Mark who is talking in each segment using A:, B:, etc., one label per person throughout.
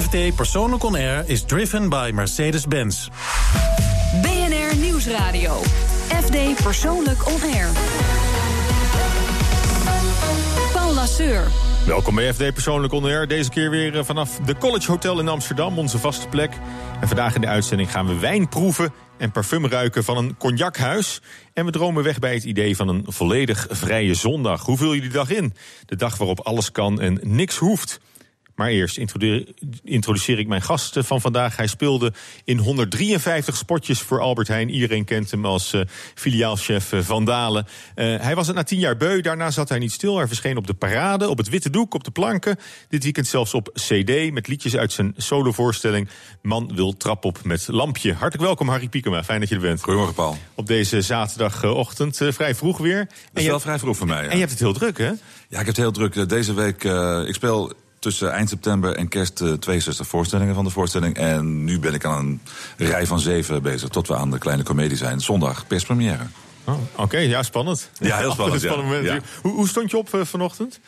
A: FD Persoonlijk On Air is driven by Mercedes-Benz.
B: BNR Nieuwsradio. FD Persoonlijk On Air. Paul Lasseur.
C: Welkom bij FD Persoonlijk On Air. Deze keer weer eh, vanaf de College Hotel in Amsterdam, onze vaste plek. En vandaag in de uitzending gaan we wijn proeven en parfum ruiken van een cognachuis. En we dromen weg bij het idee van een volledig vrije zondag. Hoe vul je die dag in? De dag waarop alles kan en niks hoeft. Maar eerst introduceer ik mijn gast van vandaag. Hij speelde in 153 spotjes voor Albert Heijn. Iedereen kent hem als uh, filiaalchef uh, Van Dalen. Uh, hij was het na tien jaar beu. Daarna zat hij niet stil. Hij verscheen op de parade, op het witte doek, op de planken. Dit weekend zelfs op CD met liedjes uit zijn solovoorstelling. Man wil trap op met lampje. Hartelijk welkom, Harry Piekema. Fijn dat je er bent.
D: Goedemorgen, Paul.
C: Op deze zaterdagochtend, vrij vroeg weer. Dat
D: is
C: en
D: wel vrij vroeg voor mij. Ja.
C: En je hebt het heel druk, hè?
D: Ja, ik heb het heel druk. Deze week, ik speel tussen eind september en kerst uh, 62 voorstellingen van de voorstelling. En nu ben ik aan een rij van zeven bezig, tot we aan de kleine komedie zijn. Zondag perspremière.
C: Oh, Oké, ja, spannend.
D: Ja, heel spannend.
C: ja. spannend
D: ja.
C: Hoe, hoe, stond je op uh, vanochtend?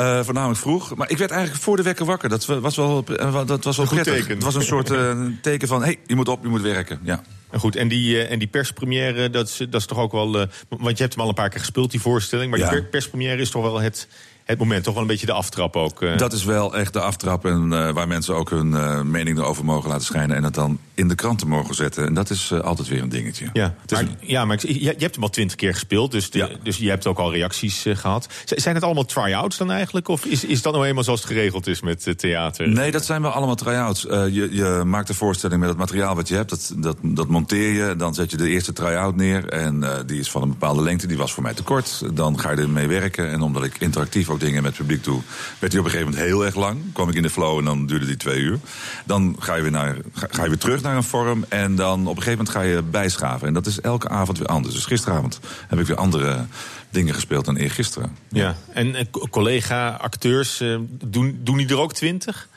D: Uh, voornamelijk vroeg. Maar ik werd eigenlijk voor de wekker wakker. Dat was wel, uh, dat was wel prettig.
C: Teken.
D: Het was een soort teken van: hé, hey, je moet op, je moet werken. Ja.
C: En goed, en die, en die perspremière, dat is, dat is toch ook wel. Want je hebt hem al een paar keer gespeeld, die voorstelling. Maar
D: ja.
C: die perspremière is toch wel het, het moment, toch wel een beetje de aftrap ook. Uh.
D: Dat is wel echt de aftrap en uh, waar mensen ook hun uh, mening erover mogen laten schijnen... en het dan in de kranten mogen zetten. En dat is altijd weer een dingetje.
C: Ja, maar, een... ja, maar je, je, hebt hem al twintig keer gespeeld, dus, de, ja. dus je hebt ook al reacties gehad. Zijn het allemaal try-outs dan eigenlijk? Of is, is dat nou eenmaal zoals het geregeld is met theater?
D: Nee, dat zijn wel allemaal try-outs. je, je maakt de voorstelling met het materiaal wat je hebt, dat, dat, dat monteer je. Dan zet je de eerste try-out neer en die is van een bepaalde lengte. Die was voor mij te kort. Dan ga je ermee werken en omdat ik interactief dingen met publiek toe, werd die op een gegeven moment heel erg lang. Kwam ik in de flow en dan duurde die twee uur. Dan ga je weer, naar, ga, je weer terug naar een vorm en dan op een gegeven moment ga je bijschaven. En dat is elke avond weer anders. Dus gisteravond heb ik weer andere dingen gespeeld dan eergisteren.
C: Ja, ja. en collega-acteurs, uh, doen, doen die er ook twintig?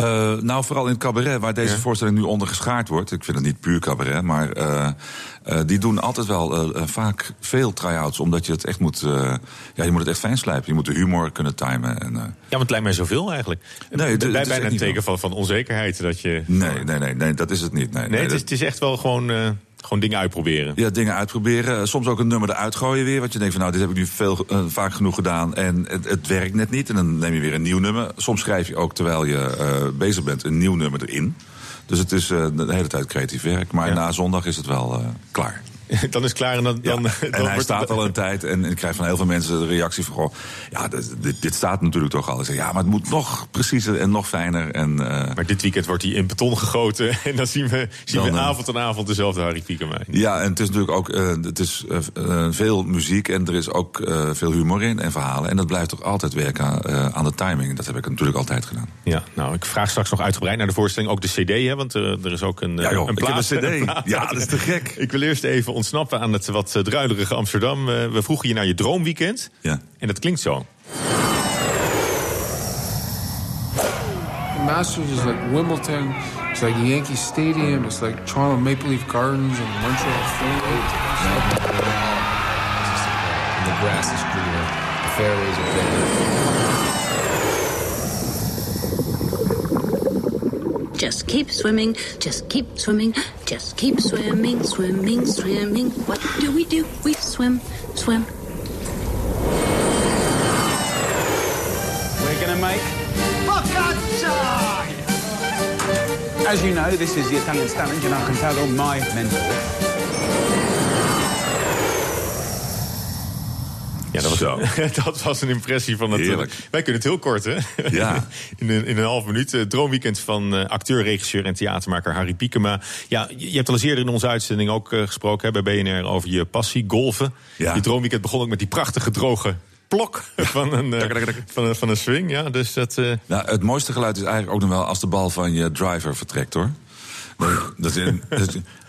D: Uh, nou, vooral in het cabaret, waar deze ja. voorstelling nu onder geschaard wordt. Ik vind het niet puur cabaret, maar uh, uh, die doen altijd wel vaak veel try-outs. Omdat je het echt moet, ja, je moet het echt fijn slijpen. Je moet de humor kunnen timen. En,
C: ja, maar het lijkt mij zoveel eigenlijk.
D: Nee,
C: Bij bijna een teken van, van onzekerheid. Dat je,
D: nee, nee, nee, nee, dat is het niet. Nee,
C: nee, nee het, is, het is echt wel gewoon... Gewoon dingen uitproberen.
D: Ja, dingen uitproberen. Soms ook een nummer eruit gooien weer. Want je denkt van nou, dit heb ik nu veel, uh, vaak genoeg gedaan. En het, het, werkt net niet. En dan neem je weer een nieuw nummer. Soms schrijf je ook terwijl je uh, bezig bent een nieuw nummer erin. Dus het is uh, de hele tijd creatief werk. Maar ja. na zondag is het wel klaar.
C: dan is het klaar en dan, dan,
D: ja, en
C: dan
D: hij staat al een tijd en ik krijg van heel veel mensen de reactie van... Goh, ja, dit, dit staat natuurlijk toch al. Zeg, ja, maar het moet nog preciezer en nog fijner. En, uh,
C: maar dit weekend wordt hij in beton gegoten en dan zien we, zien dan, we avond aan avond dezelfde Harry Piekema.
D: Ja, en het is natuurlijk ook uh, het is, uh, veel muziek en er is ook veel humor in en verhalen. En dat blijft toch altijd werken aan, aan de timing. Dat heb ik natuurlijk altijd gedaan.
C: Ja, nou, ik vraag straks nog uitgebreid naar de voorstelling. Ook de cd, hè, want er is ook een,
D: ja, joh,
C: een plaat.
D: Een cd. Ja, dat is te gek.
C: Ik wil eerst even ontsnappen aan het wat druilerige Amsterdam. Uh, we vroegen je naar je droomweekend.
D: Ja.
C: En dat klinkt zo.
E: The Masters is like Wimbledon. It's like Yankee Stadium. It's like Toronto Maple Leaf Gardens and Montreal Philly.
F: The grass is greener. The fairways are better.
G: Just keep swimming, just keep swimming, just keep swimming, swimming, swimming. What do we do? We swim, swim.
H: We're gonna make focaccia! As you know, this is the Italian Stallion, Gennaro Cantaldo, my mentor.
C: Ja, dat was, dat was een impressie van het.
D: Heerlijk.
C: Wij kunnen het heel kort, hè?
D: Ja.
C: In een, in een half minuut. Het droomweekend van uh, acteur, regisseur en theatermaker Harry Piekema. Ja, je hebt al eens eerder in onze uitzending ook gesproken hè, bij BNR over je passie, golven.
D: Ja.
C: Je droomweekend begon ook met die prachtige droge plok van een, van, een, van een swing. Ja, dus dat, uh...
D: nou, het mooiste geluid is eigenlijk ook nog wel als de bal van je driver vertrekt, hoor. Dat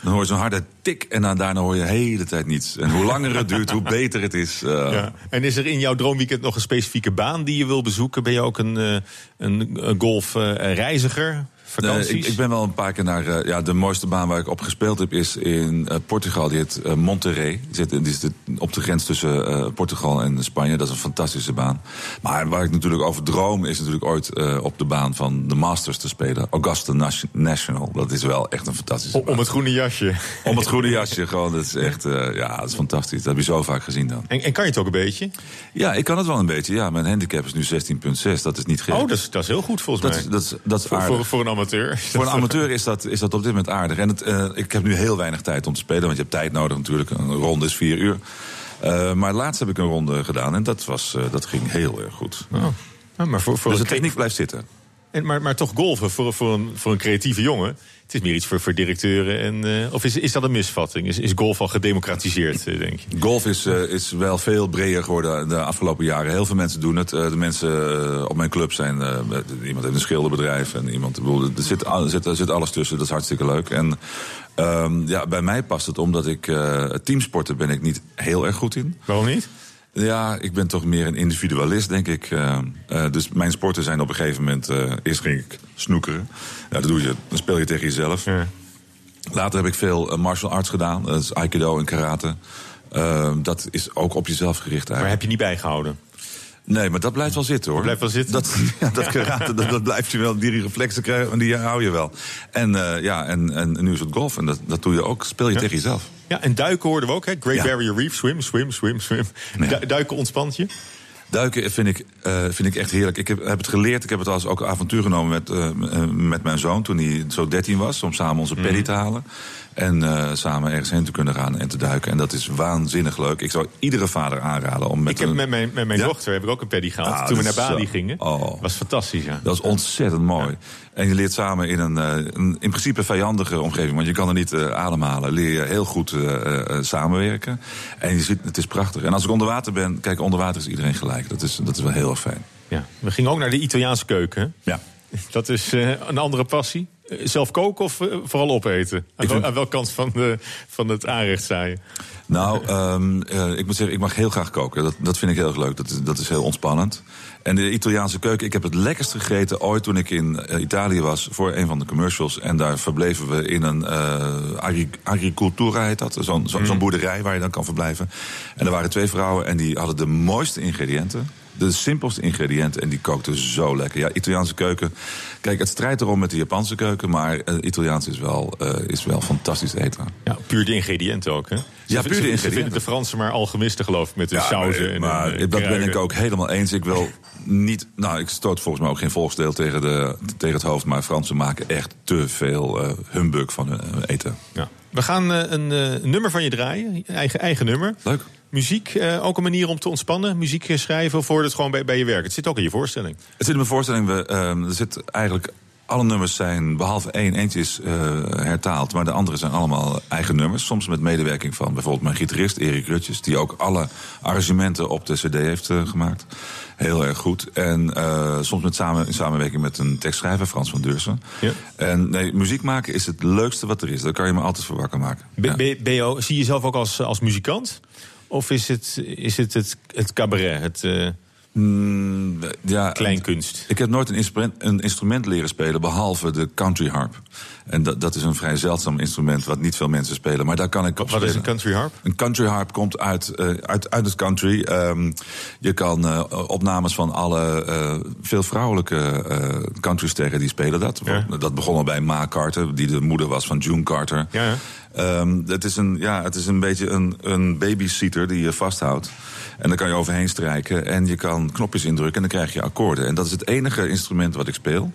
D: dan hoor je zo'n harde tik en dan daarna hoor je de hele tijd niets. En hoe langer het duurt, hoe beter het is. Uh...
C: Ja. En is er in jouw droomweekend nog een specifieke baan die je wil bezoeken? Ben je ook een, uh, een golfreiziger? Vakanties?
D: Nee, ik, ik ben wel een paar keer naar... eh, ja, de mooiste baan waar ik op gespeeld heb is in eh, Portugal. Die heet uh, Monterrey. Die zit, die zit op de grens tussen uh, Portugal en Spanje. Dat is een fantastische baan. Maar waar ik natuurlijk over droom is natuurlijk ooit uh, op de baan van de Masters te spelen. Augusta National. Dat is wel echt een fantastische
C: Om, om het groene jasje.
D: Om het groene jasje, gewoon. Dat is echt, uh, ja, dat is fantastisch. Dat heb je zo vaak gezien dan.
C: En, en, kan je het ook een beetje?
D: Ja, ik kan het wel een beetje. Ja, mijn handicap is nu 16,6. Dat is niet gek.
C: Oh, dat is, dat is heel goed volgens
D: dat
C: mij.
D: Is, dat is, dat is
C: voor, voor, voor, een amateur.
D: Voor een amateur is dat, is dat op dit moment aardig. En het, uh, ik heb nu heel weinig tijd om te spelen, want je hebt tijd nodig natuurlijk. Een ronde is vier uur. Uh, maar laatst heb ik een ronde gedaan en dat, was, uh, dat ging heel erg goed.
C: Oh. Ja, maar voor, voor
D: dus de techniek blijft zitten.
C: En, maar, maar toch golven voor, voor, een, voor een creatieve jongen. Het is meer iets voor, voor directeuren. En, uh, of is, is dat een misvatting? Is, is golf al gedemocratiseerd, uh, denk je?
D: Golf is, uh, is wel veel breder geworden de afgelopen jaren. Heel veel mensen doen het. de mensen op mijn club zijn... iemand heeft een schilderbedrijf en iemand... Bedoel, er, zit, er, zit, er zit alles tussen, dat is hartstikke leuk. En um, ja, bij mij past het omdat ik... teamsporten ben ik niet heel erg goed in.
C: Waarom niet?
D: Ja, ik ben toch meer een individualist, denk ik. Uh, uh, dus mijn sporten zijn op een gegeven moment... Uh, eerst ging ik snoekeren. Ja, dat doe je, dan speel je tegen jezelf.
C: Ja.
D: Later heb ik veel martial arts gedaan. Dat is aikido en karate. dat is ook op jezelf gericht eigenlijk.
C: Maar heb je niet bijgehouden?
D: Nee, maar dat blijft wel zitten hoor.
C: Dat blijft wel zitten?
D: Dat, ja, dat karate, dat, dat blijft je wel. Die reflexen krijgen, die hou je wel. En, ja, en, en nu is het golf. En dat, dat doe je ook. Speel je
C: ja.
D: tegen jezelf.
C: Ja, en duiken hoorden we ook, hè? Great ja. Barrier Reef, swim, swim, swim, swim. Ja. Duiken ontspant je?
D: Duiken vind ik, uh, vind ik echt heerlijk. Ik heb, heb het geleerd. Ik heb het als ook avontuur genomen met, uh, met mijn zoon toen hij zo 13 was. Om samen onze paddy mm. te halen. En uh, samen ergens heen te kunnen gaan en te duiken. En dat is waanzinnig leuk. Ik zou iedere vader aanraden om met
C: Ik heb
D: een...
C: met mijn, met mijn ja? dochter heb ik ook een paddy gehaald.
D: Ah,
C: toen we naar Bali
D: zo-
C: gingen.
D: Oh.
C: was fantastisch, ja.
D: Dat is ontzettend mooi.
C: Ja.
D: En je leert samen in een, uh, een in principe vijandige omgeving, want je kan er niet uh, ademhalen. Leer je heel goed uh, samenwerken. En je ziet, het is prachtig. En als ik onder water ben, kijk, onder water is iedereen gelijk. Dat is, dat is wel heel erg fijn.
C: Ja. We gingen ook naar de Italiaanse keuken.
D: Ja.
C: Dat is een andere passie. Uh, Zelf koken of uh, vooral opeten? Aan,
D: vind...
C: aan welke kant van, de, van het aanrecht sta je?
D: Nou, um, ik moet zeggen, ik mag heel graag koken. Dat, dat vind ik heel erg leuk. Dat is, dat is heel ontspannend. En de Italiaanse keuken, ik heb het lekkerst gegeten ooit toen ik in Italië was voor een van de commercials. En daar verbleven we in een agri agricultura, heet dat. Zo'n zo,
C: Mm.
D: zo boerderij waar je dan kan verblijven. En er waren twee vrouwen en die hadden de mooiste ingrediënten de simpelste ingrediënten en die kookte zo lekker. Ja, Italiaanse keuken. Kijk, het strijdt erom met de Japanse keuken, maar uh, Italiaans is wel, uh, is wel fantastisch eten.
C: Ja, puur de ingrediënten ook, hè?
D: Ja, puur de ingrediënten.
C: De Fransen maar alchemisten, geloof ik, met de
D: ja,
C: sauzen.
D: Maar,
C: en
D: maar
C: en,
D: dat ben ik ook helemaal eens. Ik wil niet. Nou, ik stoot volgens mij ook geen volksdeel tegen, de, tegen het hoofd, maar Fransen maken echt te veel uh, humbug van hun eten.
C: Ja. We gaan een nummer van je draaien, eigen, eigen nummer.
D: Leuk.
C: Muziek, uh, ook een manier om te ontspannen? Muziek schrijven of hoort het gewoon bij, bij je werk? Het zit ook in je voorstelling.
D: Het zit in mijn voorstelling. We, uh, er zit eigenlijk alle nummers zijn, behalve één, eentje is uh, hertaald. Maar de andere zijn allemaal eigen nummers. Soms met medewerking van bijvoorbeeld mijn gitarist Erik Rutjes. Die ook alle arrangementen op de cd heeft uh, gemaakt. Heel erg goed. En uh, soms met samen, in samenwerking met een tekstschrijver, Frans van Deursen.
C: Ja.
D: En nee, muziek maken is het leukste wat er is. Daar kan je me altijd voor wakker maken.
C: Ja. BO, zie je jezelf ook als, als muzikant? Of is het is het, het, het cabaret, het uh,
D: mm, ja,
C: kleinkunst?
D: Ik heb nooit een instrument, een instrument leren spelen, behalve de country harp. En dat, dat is een vrij zeldzaam instrument wat niet veel mensen spelen. Maar daar kan ik op
C: Wat
D: spelen.
C: is een country harp?
D: Een country harp komt uit, uh, uit, uit het country. Um, je kan uh, opnames van alle uh, veel vrouwelijke countrysterren die spelen dat.
C: Ja.
D: Dat begon al bij Ma Carter, die de moeder was van June Carter.
C: Ja, ja.
D: Um, het, is een, ja, het is een beetje een, een babysitter die je vasthoudt. En dan kan je overheen strijken en je kan knopjes indrukken en dan krijg je akkoorden. En dat is het enige instrument wat ik speel.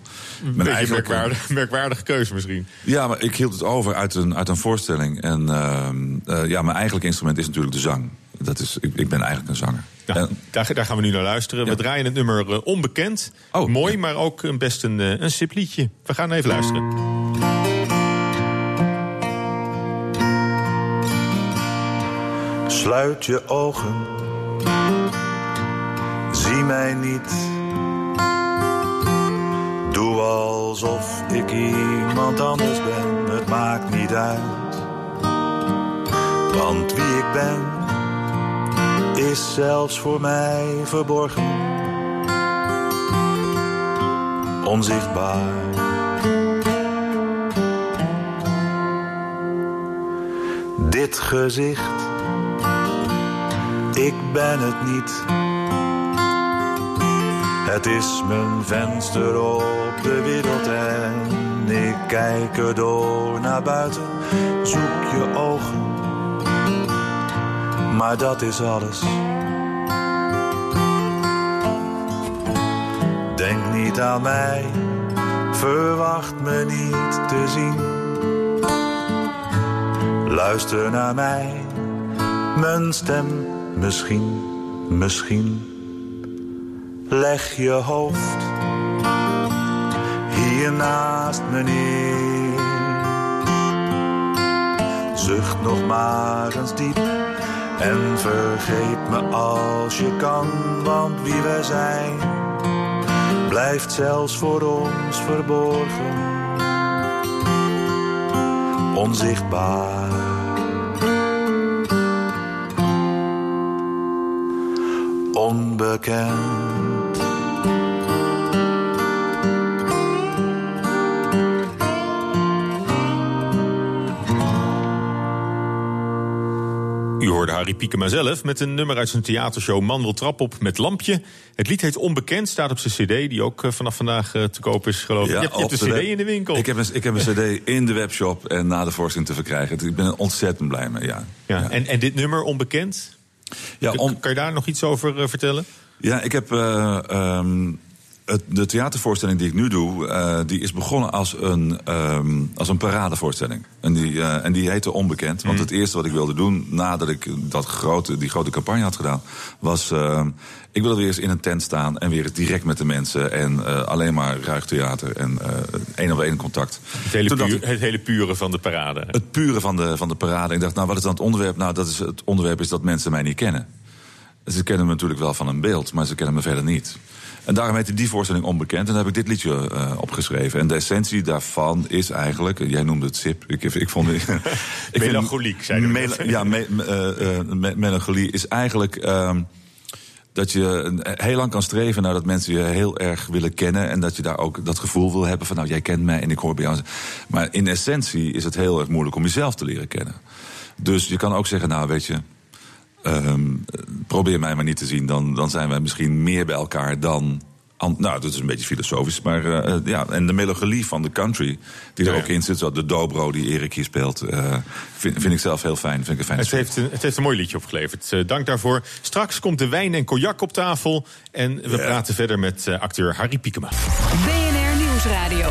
C: Mijn eigen merkwaardige, merkwaardige keuze misschien.
D: Ja, maar ik hield het over uit een, uit een voorstelling. En uh, uh, ja, mijn eigenlijke instrument is natuurlijk de zang. Dat is, ik, ik ben eigenlijk een zanger.
C: En, daar, daar, gaan we nu naar luisteren. Ja. We draaien het nummer uh, Onbekend.
D: Oh,
C: Mooi, ja. maar ook een best een, een sip liedje. We gaan even luisteren.
I: Sluit je ogen, zie mij niet. Doe alsof ik iemand anders ben, het maakt niet uit. Want wie ik ben, is zelfs voor mij verborgen. Onzichtbaar. Dit gezicht ik ben het niet. Het is mijn venster op de wereld en ik kijk er door naar buiten. Zoek je ogen, maar dat is alles. Denk niet aan mij, verwacht me niet te zien. Luister naar mij, mijn stem misschien, misschien. Leg je hoofd hier naast me neer. Zucht nog maar eens diep en vergeet me als je kan, want wie wij zijn blijft zelfs voor ons verborgen, onzichtbaar. Onbekend.
C: U hoorde Harry Piekema zelf met een nummer uit zijn theatershow Man wil trap op met lampje. Het lied heet Onbekend, staat op zijn cd, die ook eh, vanaf vandaag eh, te koop is, geloof ik. je hebt, je hebt cd in de winkel.
D: Ik heb, een, ik heb een cd in de webshop en na de voorstelling te verkrijgen. Ik ben er ontzettend blij mee, ja.
C: ja. En, en dit nummer, Onbekend?
D: Ja, om-
C: Kan je daar nog iets over eh, vertellen?
D: Ja, ik heb ehm, het, de theatervoorstelling die ik nu doe, eh, die is begonnen als een, ehm, als een paradevoorstelling. En die, eh, en die heette Onbekend. Want het eerste wat ik wilde doen, nadat ik dat grote, die grote campagne had gedaan, was. ehm, ik wilde weer eens in een tent staan en weer eens direct met de mensen. En eh, alleen maar ruig theater en eh één op één contact.
C: Het hele, puur-
D: ik-
C: het hele pure van de parade.
D: het pure van de, van de parade. Ik dacht, nou, wat is dan het onderwerp? Nou, dat is, het onderwerp is dat mensen mij niet kennen. Ze kennen me natuurlijk wel van een beeld, maar ze kennen me verder niet. En daarom heette die voorstelling onbekend. En daar heb ik dit liedje eh, opgeschreven. En de essentie daarvan is eigenlijk... Jij noemde het sip. Ik, ik vond ik
C: Melancholiek, zei je net.
D: Ja, me- eh, eh, me- melancholie is eigenlijk... ehm, dat je heel lang kan streven naar dat mensen je heel erg willen kennen. En dat je daar ook dat gevoel wil hebben van, nou, jij kent mij en ik hoor bij jou. Maar in essentie is het heel erg moeilijk om jezelf te leren kennen. Dus je kan ook zeggen, nou, weet je, ehm, probeer mij maar niet te zien. Dan, dan zijn wij misschien meer bij elkaar dan. an- nou, dat is een beetje filosofisch. Maar eh, eh, ja, en de melancholie van de country, die er
C: Ja.
D: ook in zit, zo de dobro die Erik hier speelt, eh, vind, vind ik zelf heel fijn. Vind ik een fijn
C: Het heeft, een, het heeft een mooi liedje opgeleverd. Dank daarvoor. Straks komt de wijn en cognac op tafel. En we praten verder met acteur Harry Piekema.
B: BNR Nieuwsradio.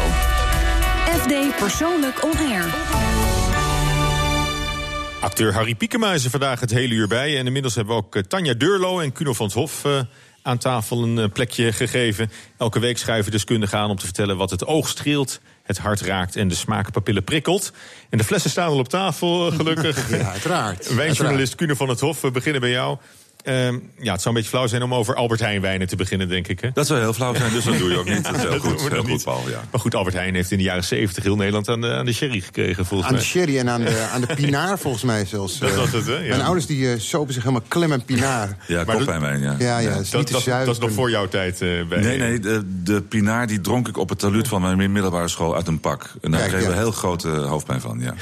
B: FD Persoonlijk On Air.
C: Acteur Harry Piekema is er vandaag het hele uur bij. En inmiddels hebben we ook eh, Tanja Deurlo en Kuno van 't Hof eh, aan tafel een eh, plekje gegeven. Elke week schuiven deskundigen aan om te vertellen wat het oog streelt, het hart raakt en de smaakpapillen prikkelt. En de flessen staan al op tafel, gelukkig.
J: Ja, uiteraard.
C: Wijnjournalist Kuno van het Hof, we beginnen bij jou. Ehm, ja, het zou een beetje flauw zijn om over Albert Heijn wijnen te beginnen, denk ik. Hè?
D: Dat zou heel flauw zijn, dus dat doe je ook niet. Dat is heel
C: Dat
D: goed, heel goed. Paul. Ja.
C: Maar goed, Albert Heijn heeft in de jaren 70 heel Nederland aan de, aan de sherry gekregen, volgens
J: Aan de
C: mij.
J: sherry en aan de, aan de pinaar volgens mij zelfs.
C: Dat
J: Eh,
C: was het, hè? Ja.
J: Mijn ouders die eh, sopen zich helemaal klem en pinaar.
D: Ja,
C: Maar
D: koppijnwijn, ja.
J: Ja, ja, dat is
C: Dat,
J: niet te
C: dat, dat is nog voor jouw tijd eh, bij.
D: Nee, nee, de, de pinaar die dronk ik op het taluut van mijn middelbare school uit een pak. En daar
J: Kijk,
D: kregen we heel grote hoofdpijn van, ja.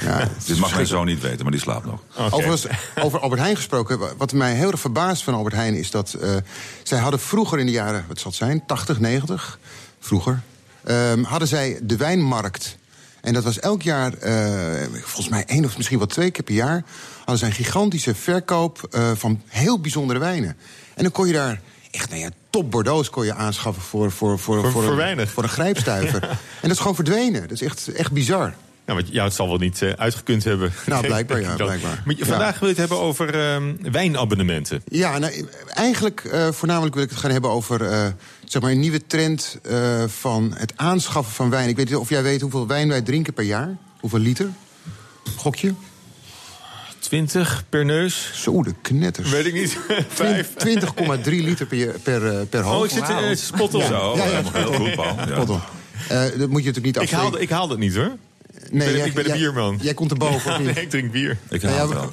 D: Dit mag mijn zoon niet weten, maar die slaapt nog.
J: Overigens, over Albert Heijn gesproken. Wat mij heel erg van Albert Heijn is dat. eh, zij hadden vroeger in de jaren, wat zal het zijn, 80, 90, vroeger. ehm, hadden zij de wijnmarkt. En dat was elk jaar, eh, volgens mij één of misschien wel twee keer per jaar. hadden zij een gigantische verkoop eh, van heel bijzondere wijnen. En dan kon je daar. Echt, nou ja, top Bordeaux kon je aanschaffen voor, voor, voor,
C: Voor- voor
J: een, voor een grijpstuiver. en dat is gewoon verdwenen. Dat is echt, echt bizar.
C: Ja, maar ja, het zal wel niet eh, uitgekund hebben.
J: Nou, blijkbaar, ja,
C: ik
J: blijkbaar.
C: Maar je-
J: Ja.
C: vandaag wil je het hebben over ehm, wijnabonnementen.
J: Ja, nou, eigenlijk eh, voornamelijk wil ik het gaan hebben over eh, zeg maar een nieuwe trend van het aanschaffen van wijn. Ik weet niet of jij weet hoeveel wijn wij drinken per jaar. Hoeveel liter? Gokje?
C: 20 per neus?
J: Zo, de knetters.
C: Weet ik niet. Vijf.
J: 20,3 liter per, per, per hoofd.
C: Oh, ik zit uh, spot on.
D: Zo,
J: Ja, ja.
D: heel goed, Paul. Ja.
J: Dat moet je natuurlijk niet
C: Ik
J: afspreken.
C: ik haalde het niet hoor.
J: Nee,
C: ben-
J: jij-
C: ik ben de
J: jij-
C: bierman.
J: Jij komt erboven,
C: nee,
J: niet?
C: ik drink bier.
D: Ik
J: Nou
D: haal
J: ja,
D: het wel.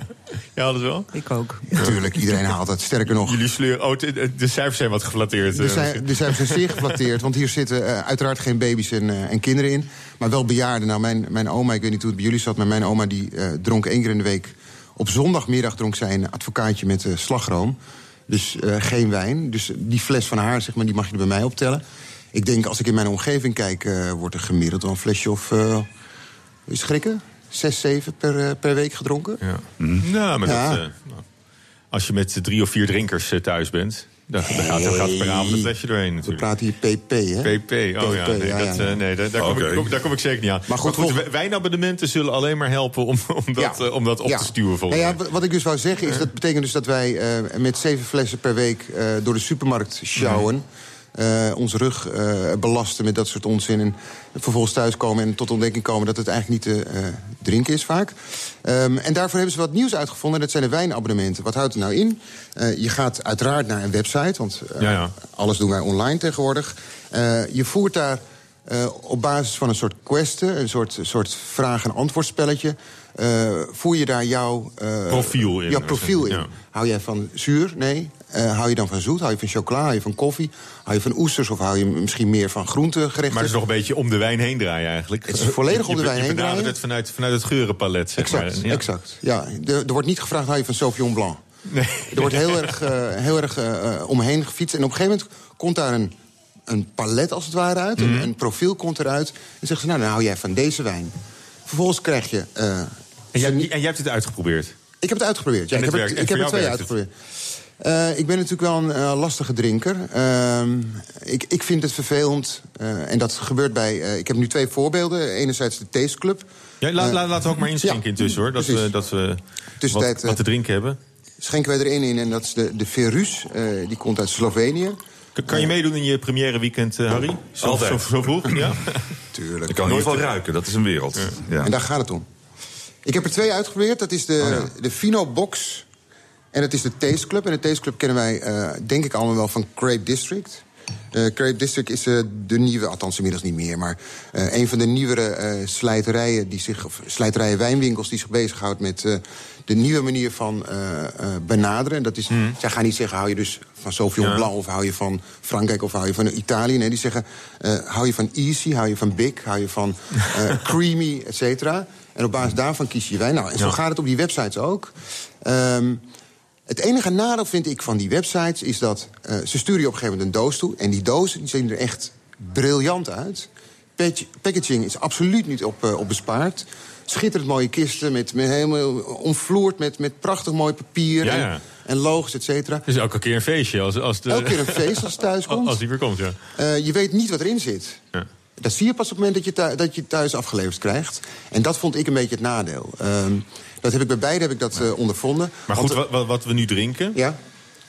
C: Je haalt het wel?
K: Ik ook.
J: Natuurlijk, iedereen haalt het. Sterker nog,
C: Jullie sleuren. Oh, de, de cijfers zijn wat geflatteerd.
J: Er
C: eh,
J: zijn, er zijn ze zeer geflatteerd, want hier zitten eh, uiteraard geen baby's en, eh, en kinderen in. Maar wel bejaarden. Nou, mijn, mijn oma, ik weet niet hoe het bij jullie zat, maar mijn oma die eh, dronk één keer in de week op zondagmiddag dronk zij een advocaatje met eh, slagroom. Dus eh, geen wijn. Dus die fles van haar, zeg maar, die mag je er bij mij optellen. Ik denk, als ik in mijn omgeving kijk, eh, wordt er gemiddeld wel een flesje of... is het schrikken? Zes, zeven per, eh, per week gedronken?
C: Ja. Nou, maar
J: Ja.
C: dat, eh, nou, als je met drie of vier drinkers eh, thuis bent, dan, dan gaat, dan gaat per avond een flesje doorheen
J: We
C: natuurlijk.
J: praten hier PP, hè?
C: PP, oh ja,
J: PP,
C: nee,
J: ja,
C: dat,
J: ja.
C: eh, nee daar, daar, kom ik, kom- daar kom ik zeker niet aan. Maar
J: goed,
C: goed,
J: volg-
C: wijnabonnementen zullen alleen maar helpen om, om, dat,
J: Ja.
C: om dat op
J: Ja.
C: te stuwen volgens
J: Nou
C: mij.
J: wat- wat ik dus wou zeggen is, dat betekent dus dat wij eh, met zeven flessen per week eh, door de supermarkt sjouwen. Eh, onze rug eh, belasten met dat soort onzin. En vervolgens thuiskomen en tot ontdekking komen dat het eigenlijk niet te eh, drinken is vaak. Ehm, en daarvoor hebben ze wat nieuws uitgevonden. Dat zijn de wijnabonnementen. Wat houdt het nou in? Je gaat uiteraard naar een website, want
C: Ja, ja.
J: alles doen wij online tegenwoordig. Je voert daar op basis van een soort questen, een soort, soort vraag- en antwoordspelletje. eh, voer je daar jouw
C: Profiel in,
J: Jouw profiel in.
C: ja.
J: Hou jij van zuur? Nee. Eh, hou je dan van zoet? Hou je van chocola? Hou je van koffie? Hou je van oesters? Of hou je misschien meer van groentegerechten?
C: Maar het is nog een beetje om de wijn heen draaien eigenlijk.
J: Het is volledig om de
C: Je-
J: wijn
C: je
J: heen
C: benadert
J: draaien.
C: het vanuit, vanuit het geurenpalet, zeg
J: Exact,
C: maar. Ja.
J: exact. Ja, er, er wordt niet gevraagd, hou je van Sauvignon Blanc?
C: Nee.
J: Er wordt heel erg, eh, heel erg eh, omheen gefietst. En op een gegeven moment komt daar een, een palet als het ware uit.
C: Mhm.
J: een, een profiel komt eruit. En zeggen ze, nou, dan hou jij van deze wijn. Vervolgens krijg je...
C: En, jij, en jij hebt het uitgeprobeerd.
J: ik heb het uitgeprobeerd. Ja,
C: En
J: ik heb, het, ik heb er twee
C: het?
J: Eh, ik ben natuurlijk wel een eh, lastige drinker. Ehm, ik, ik vind het vervelend. eh, en dat gebeurt bij... eh, ik heb nu twee voorbeelden. Enerzijds de Taste Club.
C: Ja, laat, laat, laten we ook maar inschenken
J: ja,
C: intussen, hoor. Dat
J: precies.
C: we, dat we
J: Tussentijd,
C: wat, wat te drinken hebben.
J: Schenken wij erin in. En dat is de, de Verus. eh, die komt uit Slovenië.
C: Kan, kan je meedoen in je première weekend, Harry? Zo,
D: Altijd.
C: Zo, zo vroeg, ja?
J: Tuurlijk.
D: Ik kan in ieder geval ruiken, dat is een wereld. Ja.
J: En daar gaat het om. Ik heb er twee uitgeprobeerd. Dat is de, de Fino Box en dat is de Taste Club. En de Taste Club kennen wij, eh, denk ik, allemaal wel van Grape District. Eh Grape District is eh, de nieuwe, althans inmiddels niet meer... maar een van de nieuwere slijterijen, die zich, of slijterijen wijnwinkels... die zich bezighoudt met de nieuwe manier van benaderen. En dat is, Zij gaan niet zeggen, hou je dus van Sauvignon
C: Ja.
J: Blanc... of hou je van Frankrijk of hou je van Italië. Nee, die zeggen, hou je van easy, hou je van big... hou je van creamy, et cetera. En op basis daarvan kies je wijn. Nou, en zo
C: Ja.
J: gaat het op die websites ook. Ehm, het enige nadeel vind ik van die websites is dat eh, ze sturen je op een gegeven moment een doos toe. En die dozen die zien er echt briljant uit. Packaging is absoluut niet op, eh, op bespaard. Schitterend mooie kisten, met, met helemaal omvloerd met, met prachtig mooi papier
C: Ja,
J: en,
C: ja.
J: en logos, et cetera.
C: Is elke keer een feestje. Als, als de,
J: Elke keer een feest als het thuis komt.
C: Als die weer komt, ja.
J: Eh, je weet niet wat erin zit.
C: ja.
J: Dat zie je pas op het moment dat je, thu- dat je thuis afgeleverd krijgt. En dat vond ik een beetje het nadeel. Ehm, dat heb ik bij beide heb ik dat eh, ondervonden.
C: Maar goed, wat, wat, wat we nu drinken,
J: Ja,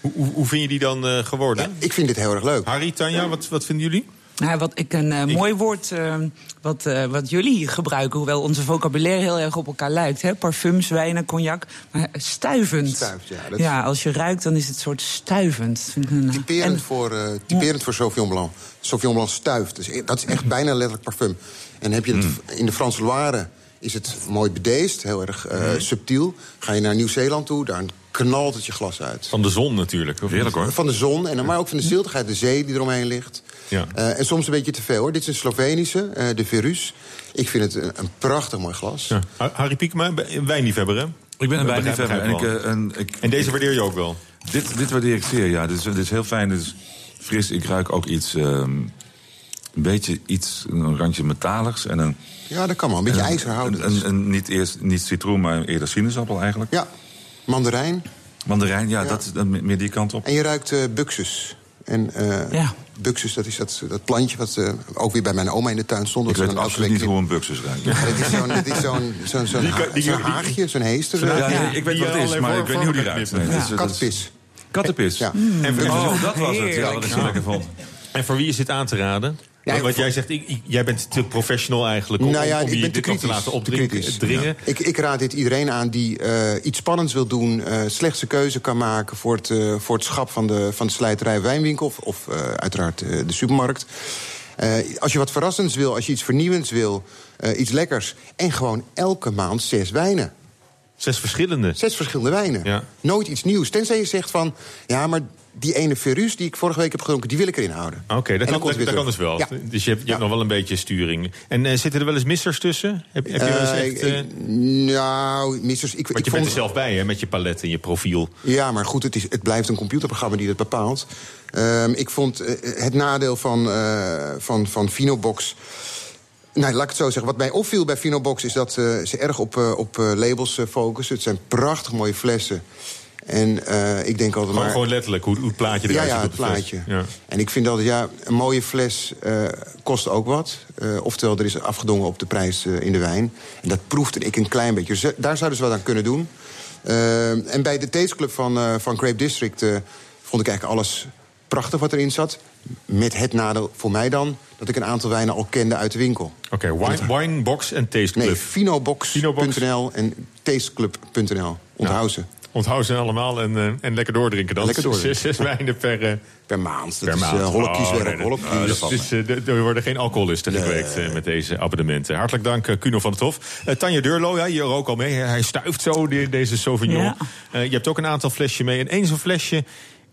C: hoe, hoe, hoe vind je die dan eh, geworden?
J: ja, ik vind dit heel erg leuk.
C: Harry, Tanja, wat, wat vinden jullie?
K: Nou, wat ik een eh, mooi woord wat, eh, wat jullie gebruiken, hoewel onze vocabulaire heel erg op elkaar lijkt. Hè? Parfums, wijnen, cognac. Maar stuivend.
J: Stuift, ja, dat-
K: ja, als je ruikt, dan is het soort stuivend. Dat Vind ik een,
J: Typerend,
K: en-
J: voor, eh typerend voor Sauvignon Blanc. Sauvignon Blanc stuift. Dus dat is echt bijna letterlijk parfum. En heb je het in de Franse Loire is het mooi bedeesd, heel erg eh, subtiel. Ga je naar Nieuw-Zeeland toe, daar knalt het je glas uit.
C: Van de zon natuurlijk. of
D: Heerlijk hoor.
J: Van de zon, en, maar ook van de ziltigheid, de zee die eromheen ligt.
C: Ja.
J: Eh, en soms een beetje te veel hoor. Dit is een Slovenische, eh, de Verus. Ik vind het een, een prachtig mooi glas.
C: Ja. Ha- Harry Piekema, een wijnliefhebber, hè?
D: Ik ben een wijnliefhebber ik, eh, en ik,
C: En deze waardeer je ook wel.
D: dit, dit waardeer ik zeer, ja. Dit is, dit is heel fijn, dit is fris. Ik ruik ook iets, ehm, een beetje iets, een randje metaligs. En een,
J: Ja, dat kan wel. Een beetje
D: een-
J: ijzerhoudend.
D: Een, een, niet, eerst, niet citroen, maar eerder sinaasappel eigenlijk.
J: Ja, mandarijn.
D: Mandarijn, ja,
J: Ja.
D: Dat, dat meer die kant op.
J: En je ruikt eh buxus. En eh
K: Ja.
J: buxus, dat is dat, dat plantje wat eh, ook weer bij mijn oma in de tuin stond.
D: Ik
J: Dat ze
D: weet absoluut niet hoe een buxus ruikt.
J: Ja, dat is zo'n dat is haagje, zo'n heester.
D: Ja, ik weet wat het is, maar ik weet niet hoe die ruikt. Nee,
J: ja,
D: dat is- dat is-
J: kattenpis.
D: Kattenpis.
J: Ja.
C: En, voor-
D: Oh, dat was het. Ja,
K: Heerlijk.
D: wat ik zo lekker vond.
C: en voor wie is dit aan te raden?
J: Ja,
C: Want jij zegt, ik, ik- jij bent te professional eigenlijk om,
J: Nou ja,
C: om je
J: te
C: dit laten
J: te
C: opdringen.
J: Ik, ik raad dit iedereen aan die eh, iets spannends wil doen... eh slechtste keuze kan maken voor het, eh, voor het schap van de, van de slijterij wijnwinkel... of, of uiteraard de supermarkt. Als je wat verrassends wil, als je iets vernieuwends wil... iets lekkers, en gewoon elke maand zes wijnen.
C: Zes verschillende.
J: Zes verschillende wijnen.
C: Ja.
J: Nooit iets nieuws. Tenzij je zegt van, ja, maar die ene Verus die ik vorige week heb gedronken, die wil ik erin houden.
C: Oké, dat, kan, dat, kan dus wel.
J: Ja.
C: Dus je hebt, je hebt nog wel een beetje sturing. En eh, zitten er wel eens missers tussen? Heb, heb je wel eens
J: Eh,
C: echt... eh,
J: nou, missers, ik,
C: want
J: ik
C: je bent
J: vond...
C: er zelf bij, hè, met je palet en je profiel.
J: Ja, maar goed, het, is, het blijft een computerprogramma die dat bepaalt. Ehm, ik vond het nadeel van, van, van Vinobox... Nou, laat ik het zo zeggen. Wat mij opviel bij Vinobox is dat ze erg op, op labels focussen. Het zijn prachtig mooie flessen. En eh, ik denk altijd
C: Gewoon,
J: maar...
C: gewoon letterlijk, hoe, hoe het plaatje
J: Ja,
C: eruit
J: ja,
C: ziet
J: het
C: op de fles.
J: plaatje.
C: Ja.
J: En ik vind altijd, ja, een mooie fles eh, kost ook wat. Eh, oftewel, er is afgedongen op de prijs in de wijn. En dat proefde ik een klein beetje. Dus, daar zouden ze wat aan kunnen doen. En bij de Taste Club van, van Grape District... vond ik eigenlijk alles prachtig wat erin zat. Met het nadeel voor mij dan... dat ik een aantal wijnen al kende uit de winkel.
C: Oké, wine, Winebox en Taste Club.
J: Nee, en tasteclub.nl. Onthoud ze.
C: Onthoud ze allemaal en, eh, en lekker doordrinken dan.
J: Lekker doordrinken.
C: Zes, zes wijnen per, eh,
J: Per maand. Dat
C: per
J: is
C: maand.
J: eh, holle kieswerk.
C: nee, nee.
J: holle
C: Ah, dus, er worden geen alcoholisten gekweekt eh, met deze abonnementen. Hartelijk dank, Kuno van het Hof. Tanja Deurlo, ja, hier ook al mee. Hij stuift zo, die- deze Sauvignon.
K: Ja.
C: Je hebt ook een aantal flesjes mee. En één zo'n flesje,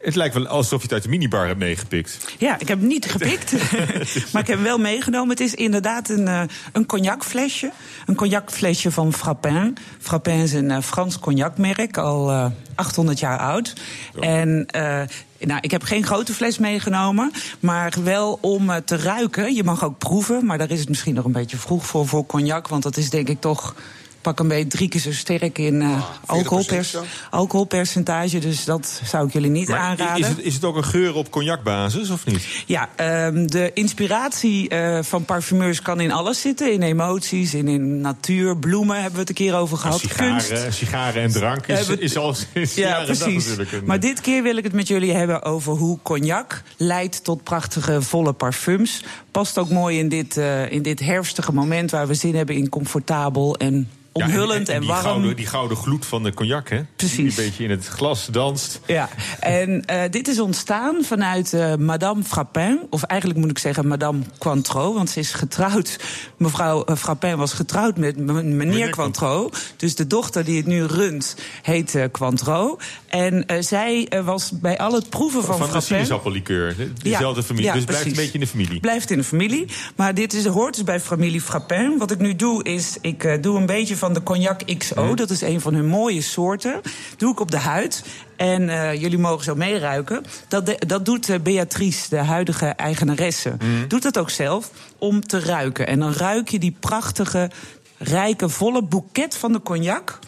C: het lijkt wel alsof je het uit de minibar hebt meegepikt.
K: Ja, ik heb hem niet gepikt, maar ik heb hem wel meegenomen. Het is inderdaad een, eh, een cognacflesje. Een cognacflesje van Frappin. Frappin is een eh, Frans cognacmerk, al eh, 800 jaar oud. En eh, nou, ik heb geen grote fles meegenomen, maar wel om eh, te ruiken. Je mag ook proeven, maar daar is het misschien nog een beetje vroeg voor, voor cognac. Want dat is denk ik toch pak een beetje drie keer zo sterk in eh, alcoholpers,
J: zo?
K: alcoholpercentage. Dus dat zou ik jullie niet
C: Maar
K: aanraden.
C: is het, is het ook een geur op cognacbasis of niet?
K: Ja, ehm, de inspiratie eh, van parfumeurs kan in alles zitten. In emoties, in, in natuur, bloemen hebben we het een keer over gehad. Kunst.
C: Sigaren, sigaren en drank is,
K: we-
C: is al sinds
K: Ja, precies.
C: natuurlijk een-
K: Maar dit keer wil ik het met jullie hebben over hoe cognac leidt tot prachtige volle parfums. Past ook mooi in dit, eh, in dit herfstige moment waar we zin hebben in comfortabel en
C: Ja,
K: omhullend en, warm.
C: Gouden, die gouden gloed van de cognac, hè?
K: Precies.
C: Die een beetje in het glas danst.
K: Ja, en eh, dit is ontstaan vanuit eh, Madame Frappin. Of eigenlijk moet ik zeggen Madame Cointreau. Want ze is getrouwd. Mevrouw eh, Frappin was getrouwd met meneer Cointreau. Dus de dochter die het nu runt heet Cointreau. En zij was bij al het proeven van,
C: Van, de
K: Frappin...
C: sinaasappellikeur. Diezelfde
K: Ja,
C: familie.
K: ja,
C: dus blijft een beetje in de familie.
K: Blijft in de familie. Maar dit is, hoort dus bij familie Frappin. Wat ik nu doe, is ik doe een beetje van de cognac XO.
C: Mhm.
K: Dat is een van hun mooie soorten. Doe ik op de huid. En eh, jullie mogen zo meeruiken. Dat, de- dat doet eh, Beatrice, de huidige eigenaresse.
C: Mhm.
K: Doet dat ook zelf om te ruiken. En dan ruik je die prachtige, rijke, volle boeket van de cognac.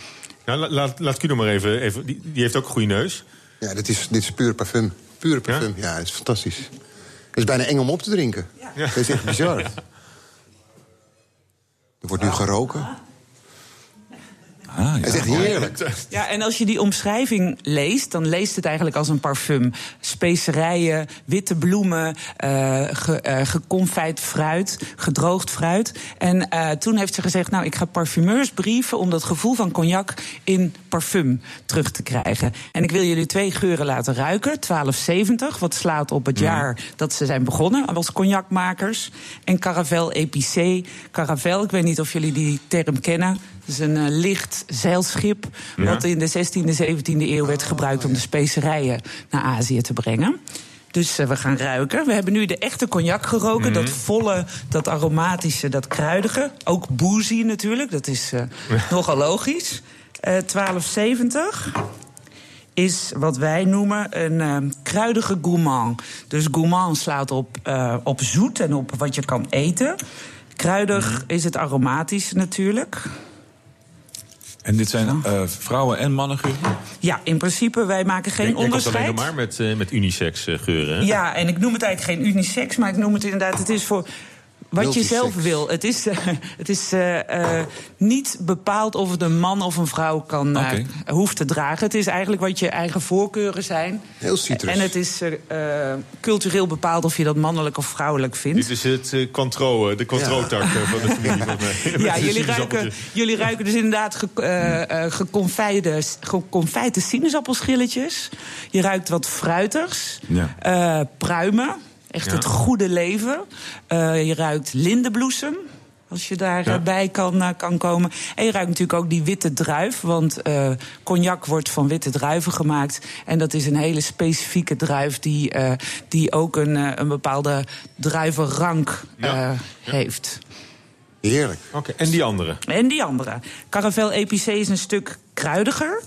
C: Nou, la- laat, laat Kuno maar even. even die, die heeft ook een goede neus.
J: Ja, dit is, dit is puur parfum. Pure parfum, ja, dat is fantastisch. Het is bijna eng om op te drinken. Dat is echt bizar. Er wordt nu geroken.
D: Ah,
J: Het is echt heerlijk.
K: Ja, en als je die omschrijving leest, dan leest het eigenlijk als een parfum. Specerijen, witte bloemen, eh ge, eh, geconfijt fruit, gedroogd fruit. En eh, toen heeft ze gezegd, nou, ik ga parfumeurs brieven... om dat gevoel van cognac in parfum terug te krijgen. En ik wil jullie twee geuren laten ruiken. 1270, wat slaat op het jaar dat ze zijn begonnen als cognacmakers. En Caravel Épicé. Caravel, ik weet niet of jullie die term kennen... Dat is een eh, licht zeilschip
C: Ja.
K: wat in de 16e, 17e eeuw werd gebruikt om de specerijen naar Azië te brengen. Dus eh, we gaan ruiken. We hebben nu de echte cognac geroken. Dat volle, dat aromatische, dat kruidige. Ook boozy natuurlijk, dat is eh, nogal logisch. Eh 1270 is wat wij noemen een eh, kruidige gourmand. Dus gourmand slaat op, op zoet en op wat je kan eten. Kruidig is het aromatische natuurlijk.
D: En dit zijn eh, vrouwen- en mannengeuren?
K: Ja, in principe, wij maken geen
C: alleen
K: onderscheid.
C: nog maar met, eh, met unisex eh, geuren. Hè?
K: Ja, en ik noem het eigenlijk geen unisex, maar ik noem het inderdaad, het is voor wat je zelf wil. Het is, het is eh, eh, niet bepaald of het een man of een vrouw kan, eh, hoeft te dragen. Het is eigenlijk wat je eigen voorkeuren zijn.
J: Heel citrus.
K: En het is cultureel bepaald of je dat mannelijk of vrouwelijk vindt.
C: Dit is het eh, eh, de Cointreau-tak eh, van de familie. Van, mij. Met
K: Ja, jullie ruiken, jullie ruiken dus inderdaad ge, eh, eh, geconfijte, geconfijte sinaasappelschilletjes. Je ruikt wat fruitigs.
D: Ja.
K: Eh, pruimen. Echt
C: Ja.
K: het goede leven. Eh, je ruikt lindenbloesem. Als je daarbij kan, eh, kan komen. En je ruikt natuurlijk ook die witte druif. Want eh, cognac wordt van witte druiven gemaakt. En dat is een hele specifieke druif die, eh, die ook een, eh, een bepaalde druivenrank eh, heeft.
J: Heerlijk.
C: Oké, en die andere?
K: En die andere. Caravel EPC is een stuk kruidiger.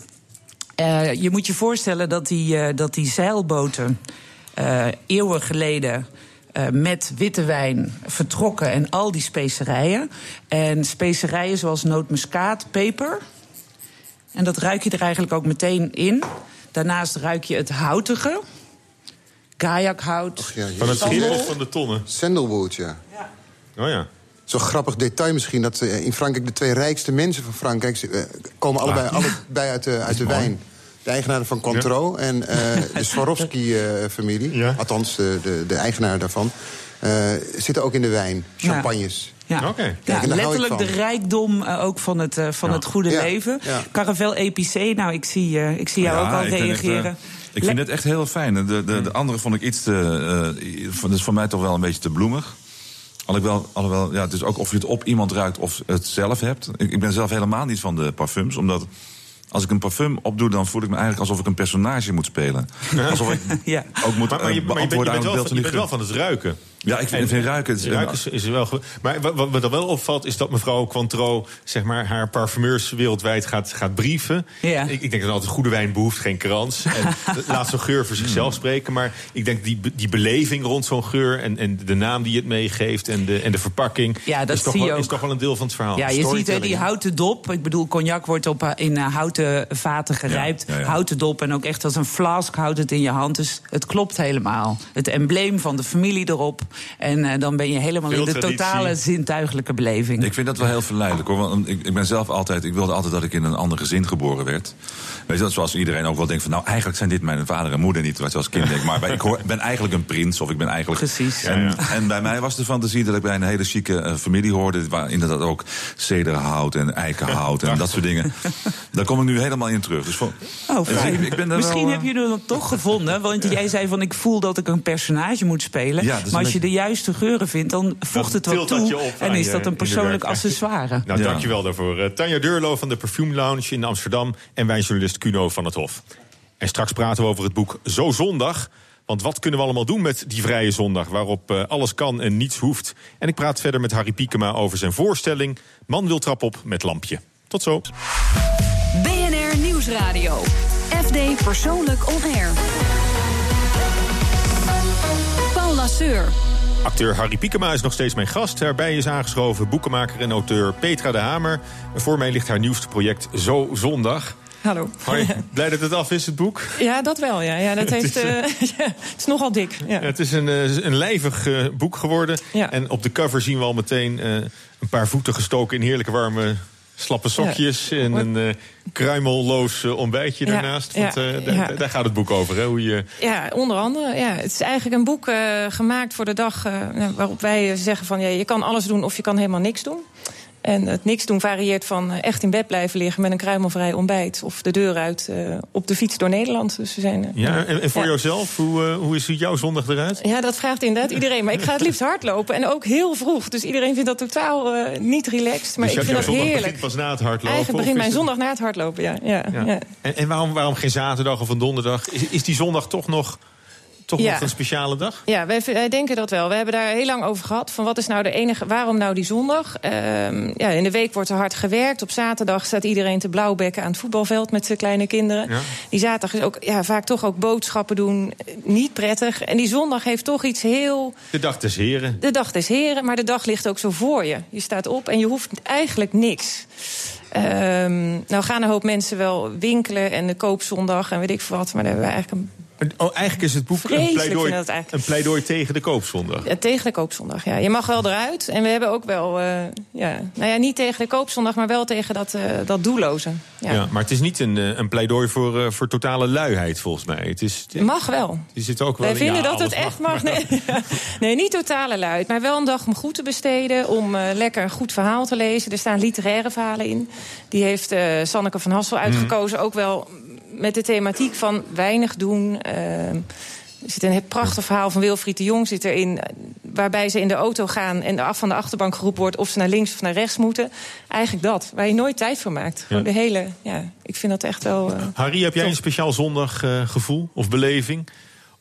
K: Eh, je moet je voorstellen dat die, eh, dat die zeilboten eh, eeuwen geleden. eh, met witte wijn vertrokken en al die specerijen. En specerijen zoals nootmuskaat, peper. En dat ruik je er eigenlijk ook meteen in. Daarnaast ruik je het houtige. Kajakhout.
C: Van het of van de tonnen?
J: Sandalwood, ja.
C: Oh ja.
J: Zo'n grappig detail misschien, dat eh, in Frankrijk de twee rijkste mensen van Frankrijk komen allebei, allebei uit de, uit de wijn. De eigenaar van Cointreau en eh, de Swarovski-familie, althans de, de, de eigenaar daarvan, eh, zitten ook in de wijn. Champagnes.
K: Ja.
C: Oké.
K: Ja, letterlijk de rijkdom eh, ook van het, eh, van
C: Ja.
K: het goede
J: Ja,
K: leven.
J: ja.
K: Caravel EPC, nou, ik zie, eh, ik zie jou ook al
D: eh,
K: reageren.
D: ik vind het echt heel fijn. De, de, de andere vond ik iets te. eh, van- dat is voor mij toch wel een beetje te bloemig. Alhoewel, alhoewel ja, het is ook of je het op iemand ruikt of het zelf hebt. Ik, ik ben zelf helemaal niet van de parfums, omdat. Als ik een parfum opdoe, dan voel ik me eigenlijk alsof ik een personage moet spelen. Alsof ik
K: Ja.
D: ook moet
C: Maar, maar je, maar je bent, je wel, je bent van het ruiken.
D: Ja, ik vind, ik vind ruiken... Het,
C: Ruiken is, is wel. Maar wat, wat me dan wel opvalt, is dat mevrouw Cointreau zeg maar, haar parfumeurs wereldwijd gaat, gaat brieven.
K: Ja.
C: Ik, ik denk dat altijd goede wijn behoeft geen krans. En laat zo'n geur voor zichzelf
K: Hmm.
C: spreken. Maar ik denk die, die beleving rond zo'n geur en, en de naam die het meegeeft en de, en de verpakking.
K: Ja, dat
C: is, toch
K: zie je
C: wel, is toch wel een deel van het verhaal.
K: Ja, je ziet die houten dop. Ik bedoel, cognac wordt op, eh, in eh, houten vaten gerijpt.
D: Ja, ja, ja.
K: Houten dop en ook echt als een flask houdt het in je hand. Dus het klopt helemaal. Het embleem van de familie erop. En eh, dan ben je helemaal
C: Veel
K: in de
C: traditie.
K: totale zintuigelijke beleving.
D: Ik vind dat wel heel verleidelijk hoor. Want ik, ik ben zelf altijd. Ik wilde altijd dat ik in een ander gezin geboren werd. Weet je dat zoals iedereen ook wel denkt van. Nou, eigenlijk zijn dit mijn vader en moeder niet. Wat je als kind denkt. Maar ik hoor, ben eigenlijk een prins of ik ben eigenlijk.
K: Precies.
D: En, en bij mij was de fantasie dat ik bij een hele chique eh, familie hoorde. Waar inderdaad ook cederhout en eikenhout en dat soort dingen. Daar kom ik nu helemaal in terug. Dus voor,
K: Oh,
D: dus
K: fijn.
D: ik, ik ben daar
K: Misschien
D: wel,
K: heb je het dan toch gevonden. Want jij zei van ik voel dat ik een personage moet spelen.
D: Ja, dat is
K: maar als
D: een
K: je de juiste geuren vindt, dan voegt het wat toe.
C: je op
K: en is dat een persoonlijk accessoire.
C: Nou,
D: Ja.
C: dankjewel daarvoor. Eh, Tanja Deurlo van de Perfume Lounge in Amsterdam... en wijnjournalist Cuno van het Hof. En straks praten we over het boek Zo Zondag. Want wat kunnen we allemaal doen met die vrije zondag... waarop eh, alles kan en niets hoeft? En ik praat verder met Harry Piekema over zijn voorstelling... Man wil trap op met lampje. Tot zo.
B: BNR Nieuwsradio. FD Persoonlijk On Air.
C: Acteur Harry Piekema is nog steeds mijn gast. Daarbij is aangeschoven boekenmaker en auteur Petra de Hamer. En voor mij ligt haar nieuwste project Zo Zondag.
L: Hallo.
C: Hoi, blij dat het af is, het boek.
L: Ja, dat wel. Ja. Ja, dat
C: Het
L: heeft,
C: is,
L: eh, ja, het is nogal dik. Ja.
C: Het is een, eh, een lijvig eh, boek geworden.
L: Ja.
C: En op de cover zien we al meteen eh, een paar voeten gestoken in heerlijke warme slappe sokjes. En een eh, kruimelloos eh, ontbijtje daarnaast. Want eh, daar- gaat het boek over. Hè? Hoe je,
L: Ja, onder andere. Ja. Het is eigenlijk een boek gemaakt voor de dag waarop wij zeggen van ja, je kan alles doen of je kan helemaal niks doen. En het niks doen varieert van eh, echt in bed blijven liggen met een kruimelvrij ontbijt of de deur uit eh, op de fiets door Nederland. Dus we zijn, eh,
C: ja, en, en voor
L: Ja.
C: jouzelf, hoe, eh, hoe ziet jouw zondag eruit?
L: Ja, dat vraagt inderdaad iedereen. Maar ik ga het liefst hardlopen. En ook heel vroeg. Dus iedereen vindt dat totaal niet relaxed. Maar
C: dus
L: ik vind dat heerlijk.
C: begint pas na het hardlopen?
L: Eigenlijk begint mijn zondag na het hardlopen, ja. ja,
C: Ja.
L: ja.
C: En, en waarom, waarom geen zaterdag of een donderdag? Is, is die zondag toch nog, toch
L: Ja.
C: nog een speciale dag?
L: Ja, wij, wij denken dat wel. We hebben daar heel lang over gehad. Van wat is nou de enige, waarom nou die zondag? Ehm, ja, in de week wordt er hard gewerkt. Op zaterdag staat iedereen te blauwbekken aan het voetbalveld met zijn kleine kinderen.
C: Ja.
L: Die zaterdag is ook ja, vaak toch ook boodschappen doen. eh, Niet prettig. En die zondag heeft toch iets heel.
C: De dag des heren.
L: De dag des heren, maar de dag ligt ook zo voor je. Je staat op en je hoeft eigenlijk niks. Ehm, nou gaan een hoop mensen wel winkelen en de koopzondag en weet ik veel wat. Maar daar hebben we eigenlijk een
C: Oh, eigenlijk is het boek een pleidooi, een pleidooi tegen de koopzondag.
L: Ja, tegen de koopzondag, ja. Je mag wel eruit. En we hebben ook wel, eh, ja, nou ja, niet tegen de koopzondag, maar wel tegen dat, eh, dat doelloze. Ja.
C: Ja. maar het is niet een, eh, een pleidooi voor, voor totale luiheid, volgens mij. Het is,
L: Mag wel.
C: die zit ook wel
L: Wij
C: in-
L: vinden
C: ja,
L: dat het echt mag. Nee, nee, niet totale luid. Maar wel een dag om goed te besteden. Om lekker een goed verhaal te lezen. Er staan literaire verhalen in. Die heeft Sanneke van Hassel
C: Mhm.
L: uitgekozen. Ook wel met de thematiek van weinig doen. Ehm, er zit een prachtig verhaal van Wilfried de Jong zit erin. waarbij ze in de auto gaan en af van de achterbank geroepen wordt of ze naar links of naar rechts moeten. Eigenlijk dat, waar je nooit tijd voor maakt. Gewoon de hele, ja, ik vind dat echt wel. eh,
C: Harry, heb jij een speciaal zondaggevoel of beleving?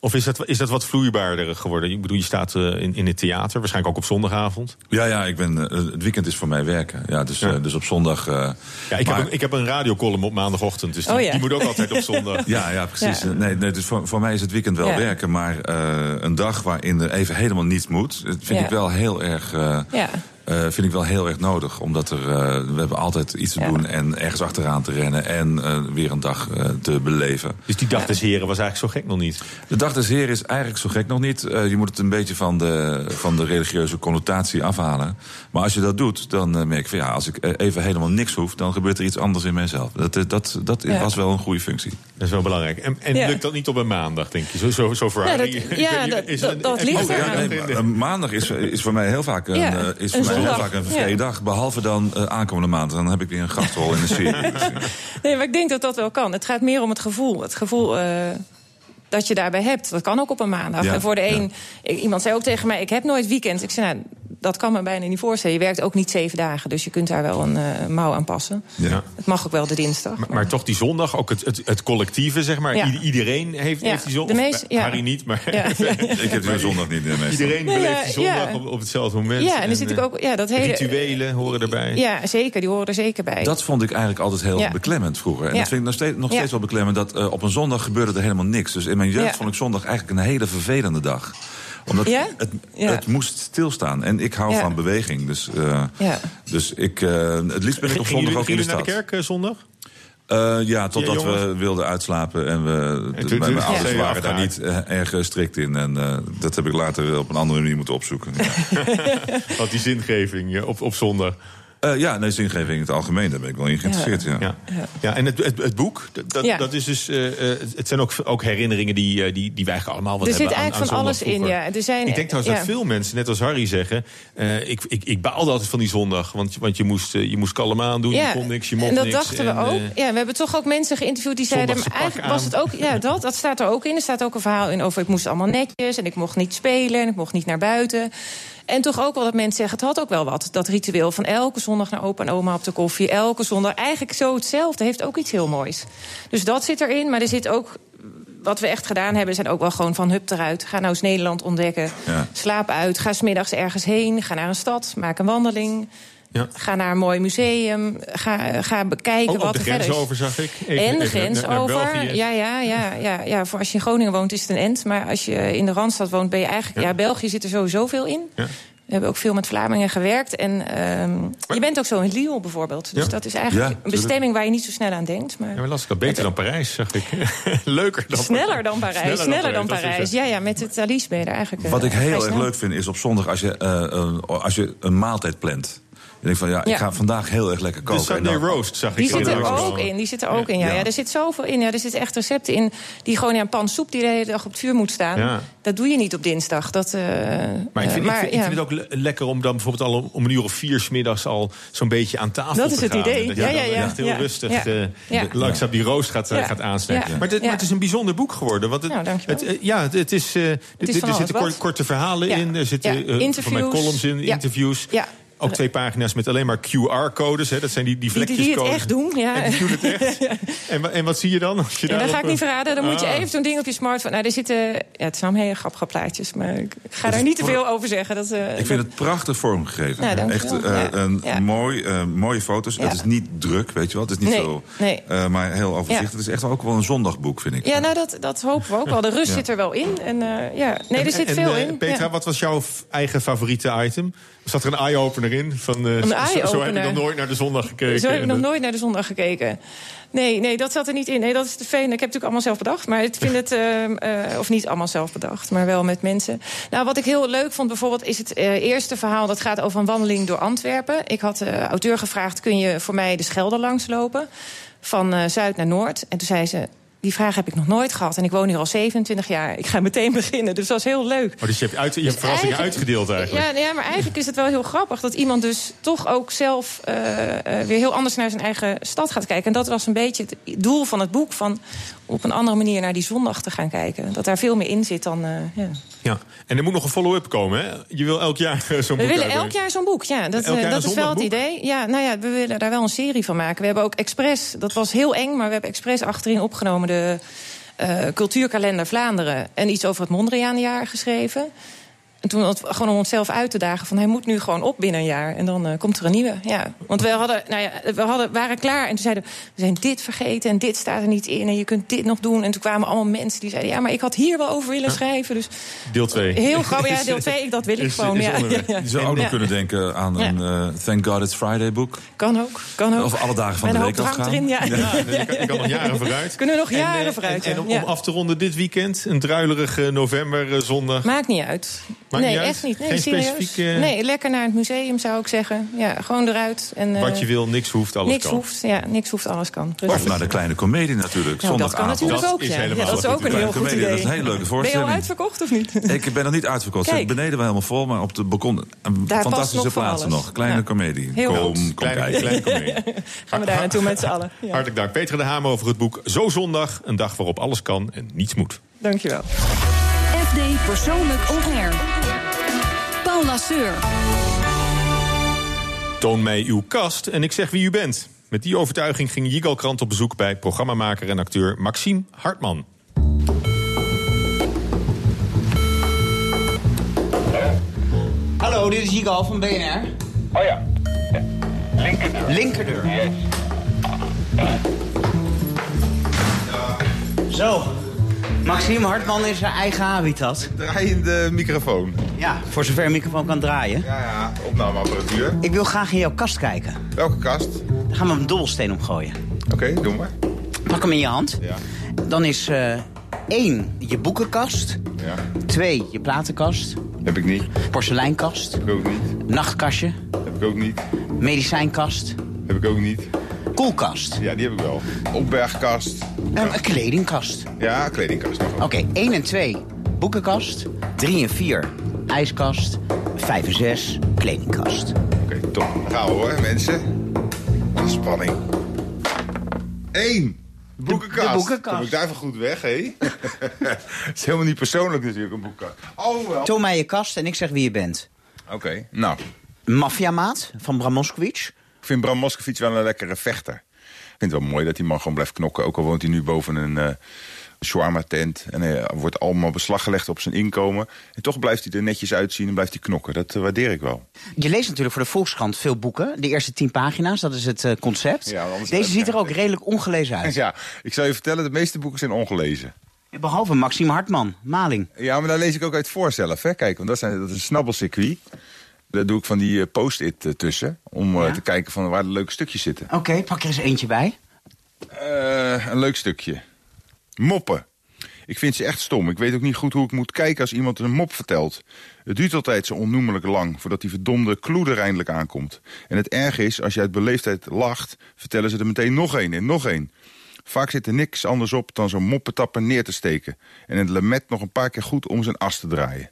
C: Of is dat, is dat wat vloeibaarder geworden? Ik bedoel, je staat eh, in, in het theater, waarschijnlijk ook op zondagavond.
D: Ja, ja, ik ben, eh, het weekend is voor mij werken. Ja, dus, eh, dus op zondag. eh,
C: Ja, ik,
D: maar-
C: heb een, ik heb een radiocolumn op maandagochtend, dus die,
L: Oh ja.
C: die moet ook altijd op zondag.
D: Ja, ja, precies.
L: Ja.
D: Nee, nee, dus voor, voor mij is het weekend wel
L: Ja.
D: werken. Maar eh, een dag waarin er even helemaal niets moet, dat vind
L: Ja.
D: ik wel heel erg. eh,
L: Ja.
D: Eh, vind ik wel heel erg nodig. Omdat er, eh, we hebben altijd iets te
L: Ja.
D: doen en ergens achteraan te rennen en eh, weer een dag eh, te beleven.
C: Dus die dag des heren was eigenlijk zo gek nog niet.
D: De Dag des Heren is eigenlijk zo gek nog niet. Eh, je moet het een beetje van de, van de religieuze connotatie afhalen. Maar als je dat doet, dan merk ik van ja, als ik even helemaal niks hoef, dan gebeurt er iets anders in mijzelf. Dat, dat, dat
L: Ja.
D: was wel een goede functie.
C: Dat is wel belangrijk. En, en
L: Ja.
C: lukt dat niet op een maandag, denk je? Zo, zo, zo voor
L: Ja, dat- ja, dat-
C: Is
L: dat- ligt
D: Nee, maandag is, is voor mij heel vaak een,
L: Ja,
D: is
L: een
D: voor mij heel
L: zondag.
D: vaak een vrije
L: Ja.
D: dag. Behalve dan eh, aankomende maand. Dan heb ik weer een gastrol in de serie.
L: Nee, maar ik denk dat dat wel kan. Het gaat meer om het gevoel. Het gevoel eh, dat je daarbij hebt. Dat kan ook op een maandag.
D: Ja,
L: en voor de een, ik- iemand zei ook tegen mij: ik heb nooit weekend. Ik zei, nou, dat kan me bijna niet voorstellen. Je werkt ook niet zeven dagen, dus je kunt daar wel een eh, mouw aan passen.
C: Ja.
L: Het mag ook wel de dinsdag.
C: Maar, maar toch die zondag, ook het, het, het collectieve, zeg maar.
L: Ja.
C: Iedereen heeft,
L: Ja,
C: heeft die zondag.
L: de meeste- ja.
C: Harry niet, maar
D: ik heb die zondag niet meer meestal.
C: iedereen beleeft die zondag
L: ja.
C: op, op hetzelfde moment.
L: Ja, en dan zit
C: eh,
L: ook. Ja, dat hele.
C: Rituelen horen erbij.
L: Ja, zeker. Die horen er zeker bij.
D: Dat vond ik eigenlijk altijd heel
L: Ja.
D: beklemmend vroeger. En
L: Ja.
D: dat vind ik nog steeds, nog
L: Ja.
D: steeds wel beklemmend. Dat eh, op een zondag gebeurde er helemaal niks. Dus in mijn jeugd
L: Ja.
D: vond ik zondag eigenlijk een hele vervelende dag. Omdat
L: Ja?
D: het,
L: Ja.
D: het moest stilstaan. En ik hou
L: Ja.
D: van beweging. Dus, eh,
L: Ja.
D: dus ik, eh, het liefst ben ik op zondag
C: jullie,
D: ook in de
C: jullie naar de
D: stad.
C: kerk eh, zondag?
D: Eh, ja, totdat
C: Ja,
D: we wilden uitslapen. En, we, de- mijn ouders waren daar niet erg strikt in. En eh, dat heb ik later op een andere manier moeten opzoeken. Ja,
C: Want die zingeving op, op zondag.
D: Eh, ja nee, zingeving in het algemeen, daar ben ik wel in geïnteresseerd. Ja.
C: Ja, ja en het, het, het boek, dat, dat,
L: Ja.
C: dat is dus. eh, eh, het zijn ook, ook herinneringen die, die, die wij eigenlijk allemaal wat
L: er
C: hebben
L: zit
C: aan-
L: eigenlijk
C: aan
L: van alles in. Ja. Er zijn,
C: Ik denk trouwens
L: ja.
C: dat veel mensen, net als Harry, zeggen... eh, ik, ik, ik baalde altijd van die zondag, want, want je, moest, je moest kalm aan doen, je kon niks, je mocht
L: en dat
C: niks.
L: dachten we
C: en,
L: ook. ja, we hebben toch ook mensen geïnterviewd die zeiden... Maar eigenlijk was het ook... Ja, dat, dat staat er ook in. Er staat ook een verhaal in over... ik moest allemaal netjes en ik mocht niet spelen... en ik mocht niet naar buiten. En toch ook wel dat mensen zeggen... het had ook wel wat, dat ritueel van elke zondag naar opa en oma op de koffie... elke zondag eigenlijk zo hetzelfde, heeft ook iets heel moois. Dus dat zit erin, maar er zit ook... Wat we echt gedaan hebben, zijn ook wel gewoon van hup eruit. Ga nou eens Nederland ontdekken.
D: Ja.
L: Slaap uit. Ga smiddags ergens heen. Ga naar een stad. Maak een wandeling.
C: Ja.
L: Ga naar een mooi museum. Ga, ga bekijken wat
C: de
L: er
C: grens
L: verder is.
C: over, zag ik. Even-
L: en de grens
C: naar- naar
L: over. Ja, ja, ja, ja, ja. Voor als je in Groningen woont is het een end. Maar als je in de Randstad woont ben je eigenlijk... Ja, België zit er sowieso veel in.
C: Ja.
L: We hebben ook veel met Vlamingen gewerkt. En ehm, je bent ook zo in Lille bijvoorbeeld. Dus
C: Ja.
L: dat is eigenlijk
D: Ja,
L: een bestemming waar je niet zo snel aan denkt. Maar
C: Ja, maar las ik dat beter dan Parijs, zag ik. Leuker dan
L: sneller dan Parijs. Sneller dan Parijs. Ja, ja, met het Thalys ben je er eigenlijk... eh,
D: Wat ik
L: vrij
D: heel erg leuk vind is op zondag als je, eh, eh, als je een maaltijd plant. Je denkt van ja, ik
L: Ja.
D: ga vandaag heel erg lekker
C: De
D: koken.
C: Sunday
D: En dan-
C: roast, zag ik.
L: Die
C: ook.
L: zit er
C: Dat
L: ook in. Die zit er ook in. Ja.
D: Ja.
L: Ja. er zit zoveel in. Ja, er zit echt recepten in die gewoon in een pan soep die de hele dag op het vuur moet staan.
C: Ja.
L: Dat doe je niet op dinsdag. Dat, eh,
C: Maar ik vind,
L: eh,
C: ik vind, ik het ook le- lekker om dan bijvoorbeeld al om, om een uur of vier 's middags al zo'n beetje aan tafel
L: Dat
C: te
L: is het
C: gaan.
L: idee.
C: Dat je
L: Ja,
C: dan
L: ja, ja.
C: echt heel
L: Ja.
C: rustig
L: Ja.
C: eh,
L: Ja.
C: de- langzaam die roost gaat,
L: Ja.
C: gaat aansnijden.
L: Ja.
C: Maar, het,
L: Ja.
C: maar het is een bijzonder boek geworden. Want het,
L: Nou, dankjewel.
C: het, ja, het, het is, eh, er zitten korte verhalen in. Er zitten
L: Interviews.
C: columns in,
L: Ja.
C: interviews. Ook twee pagina's met alleen maar QR-codes. Dat zijn die, die
L: Die, die, die het echt doen. Ja.
C: En die doen het echt. en, wa- en wat zie je dan? Als je
L: Ja, dat ga ik niet
C: eh,
L: verraden. Dan moet je
C: Ah.
L: even zo'n ding op je smartphone. Nou, er zitten. Ja, het zijn allemaal hele grappige plaatjes. Maar ik ga daar niet te veel over zeggen. Dat, eh,
D: Ik vind het prachtig vormgegeven. Echt eh,
L: Ja.
D: een
L: Ja.
D: mooi, eh, mooie foto's.
L: Ja.
D: Het is niet druk, weet je wel. Het is niet
L: Nee,
D: zo,
L: nee.
D: eh, maar heel overzichtelijk.
L: Ja.
D: Het is echt ook wel een zondagboek, vind ik.
L: Ja, nou, dat, dat hopen we ook wel. De rust
D: Ja.
L: zit er wel in. En, eh, ja. Nee, er zit
C: en,
L: veel in.
C: Petra,
L: Ja.
C: wat was jouw eigen favoriete item? Zat er een eye-opener in? Van, eh, zo- heb ik nog nooit naar de zondag gekeken.
L: Zo heb ik nog
C: eh,
L: nooit naar de zondag gekeken. Nee, nee, dat zat er niet in. Nee, dat is te veel. Ik heb natuurlijk allemaal zelf bedacht. Maar ik vind het... eh, eh, of niet allemaal zelf bedacht, maar wel met mensen. Nou, wat ik heel leuk vond bijvoorbeeld... is het eerste verhaal dat gaat over een wandeling door Antwerpen. Ik had de auteur gevraagd... kun je voor mij de Schelde langslopen? Van Zuid naar Noord. En toen zei ze... Die vraag heb ik nog nooit gehad. En ik woon hier al 27 jaar. Ik ga meteen beginnen. Dus dat was heel leuk.
C: Oh, dus je hebt, uit, je hebt verrassingen
L: eigenlijk-
C: uitgedeeld eigenlijk.
L: Ja, maar eigenlijk is het wel heel grappig dat iemand dus toch ook zelf eh, eh, weer heel anders naar zijn eigen stad gaat kijken. En dat was een beetje het doel van het boek: van op een andere manier naar die zondag te gaan kijken. Dat daar veel meer in zit dan. eh, ja.
C: Ja, en er moet nog een follow-up komen, hè? Je wil elk jaar zo'n
L: We
C: boek
L: willen
C: uitbrengen.
L: elk jaar zo'n boek, ja. Dat, eh, dat is wel het idee. Ja, nou ja, we willen daar wel een serie van maken. We hebben ook expres, dat was heel eng... maar we hebben expres achterin opgenomen de eh, cultuurkalender Vlaanderen... en iets over het Mondriaanjaar geschreven. En toen gewoon om onszelf uit te dagen van... hij moet nu gewoon op binnen een jaar en dan eh, komt er een nieuwe. Ja. Want we, hadden, nou ja, we hadden, waren klaar en toen zeiden we... we zijn dit vergeten en dit staat er niet in... en je kunt dit nog doen. En toen kwamen allemaal mensen die zeiden... ja, maar ik had hier wel over willen schrijven. Dus
C: Deel 2.
L: Heel grappig, ja, deel 2, dat wil ik gewoon. ja, ja, ja.
D: Je zou ook nog kunnen denken aan een eh, Thank God It's Friday boek.
L: Kan ook, kan ook.
D: Of alle dagen van
L: Met
D: de week afgaan.
L: erin, ja.
C: Ja, je kan, je kan nog jaren vooruit.
L: Kunnen we nog jaren
C: en, eh,
L: vooruit,
C: En, om, af te ronden dit weekend, een druilerige november, eh, zondag.
L: Maakt niet uit.
C: Maakt
L: nee,
C: niet
L: echt niet. Nee,
C: Geen eh,
L: Nee, lekker naar het museum zou ik zeggen. Ja, gewoon eruit. En, eh,
C: Wat je wil, niks hoeft, alles
L: niks
C: kan.
L: hoeft, ja, niks hoeft, alles kan.
D: Of naar de kleine komedie natuurlijk.
L: Nou, dat kan
D: zondagavond.
L: natuurlijk ook,
C: is
L: ja.
C: helemaal
L: ja. Dat is ook een heel goed
D: comedie,
L: idee.
D: dat is een hele leuke
L: Ben je al
D: voorstelling.
L: uitverkocht of niet?
D: Ik ben nog niet uitverkocht.
L: Kijk.
D: Beneden wel helemaal vol, maar op de balkon een
L: Daar past
D: fantastische plaatsen nog. Kleine
L: Ja.
D: comedie.
L: Heel
D: kom,
L: goed.
D: kom
C: Kleine,
D: kijken.
C: kleine comedie.
L: Gaan we daar naartoe met z'n allen. Ja.
C: Hartelijk dank. Peter de Hamer over het boek Zo Zondag. Een dag waarop alles kan en niets moet.
L: Dankjewel.
B: FD Persoonlijk On Air. Paul Lasseur.
C: Toon mij uw kast en ik zeg wie u bent. Met die overtuiging ging Jigal Krant op bezoek bij programmamaker en acteur Maxime Hartman.
M: Hallo, dit is Jigal van BNR.
N: Oh ja. Linkerdeur.
M: Linkerdeur.
N: Yes.
M: Zo. Maxime Hartman is zijn eigen habitat.
O: Draaiende microfoon.
M: Ja, voor zover een microfoon kan draaien.
O: Ja, ja, opnameapparatuur.
M: Ik wil graag in jouw kast kijken.
O: Welke kast?
M: Daar gaan we een dobbelsteen omgooien.
O: Oké, doe maar.
M: Pak hem in je hand.
O: Ja.
M: Dan is eh één je boekenkast.
O: Ja.
M: Twee je platenkast.
O: Heb ik niet.
M: Porseleinkast.
O: Heb ik ook niet.
M: Nachtkastje.
O: Heb ik ook niet.
M: Medicijnkast.
O: Heb ik ook niet.
M: Koelkast.
O: Ja, die heb ik wel. Opbergkast.
M: En een kledingkast.
O: Ja, kledingkast nog.
M: Oké, 1 en 2 boekenkast. 3 en 4 ijskast. 5 en 6 kledingkast.
O: Oké, top. Dan gaan we hoor, mensen. Wat spanning. Eén. De boekenkast.
M: de boekenkast.
O: Kom ik daar even goed weg, hé? Het is helemaal niet persoonlijk natuurlijk, een boekenkast. Oh, wel.
M: Toon mij je kast en ik zeg wie je bent.
O: Oké, nou.
M: Maffiamaat van Bram Moskowitz.
O: Ik vind Bram Moskowitz wel een lekkere vechter. Ik vind het wel mooi dat die man gewoon blijft knokken. Ook al woont hij nu boven een eh shawarma tent. En er wordt allemaal beslag gelegd op zijn inkomen. En toch blijft hij er netjes uitzien en blijft hij knokken. Dat eh, waardeer ik wel.
M: Je leest natuurlijk voor de Volkskrant veel boeken. De eerste tien pagina's, dat is het eh, concept.
O: Ja,
M: Deze ziet er ook redelijk ongelezen uit.
O: Ja, ik zal je vertellen, de meeste boeken zijn ongelezen.
M: Behalve Maxime Hartman, Maling.
O: Ja, maar daar lees ik ook uit voor zelf. Hè. Kijk, want dat, zijn, dat is een snabbelcircuit. Daar doe ik van die eh, post-it tussen. Om
M: Ja?
O: te kijken van waar de leuke stukjes zitten.
M: Oké, pak er eens eentje bij.
O: Een leuk stukje. Moppen. Ik vind ze echt stom. Ik weet ook niet goed hoe ik moet kijken als iemand een mop vertelt. Het duurt altijd zo onnoemelijk lang voordat die verdomde kloe er eindelijk aankomt. En het erg is, als je uit beleefdheid lacht, vertellen ze er meteen nog één en nog één. Vaak zit er niks anders op dan zo'n moppetapper neer te steken. En het lemet nog een paar keer goed om zijn as te draaien.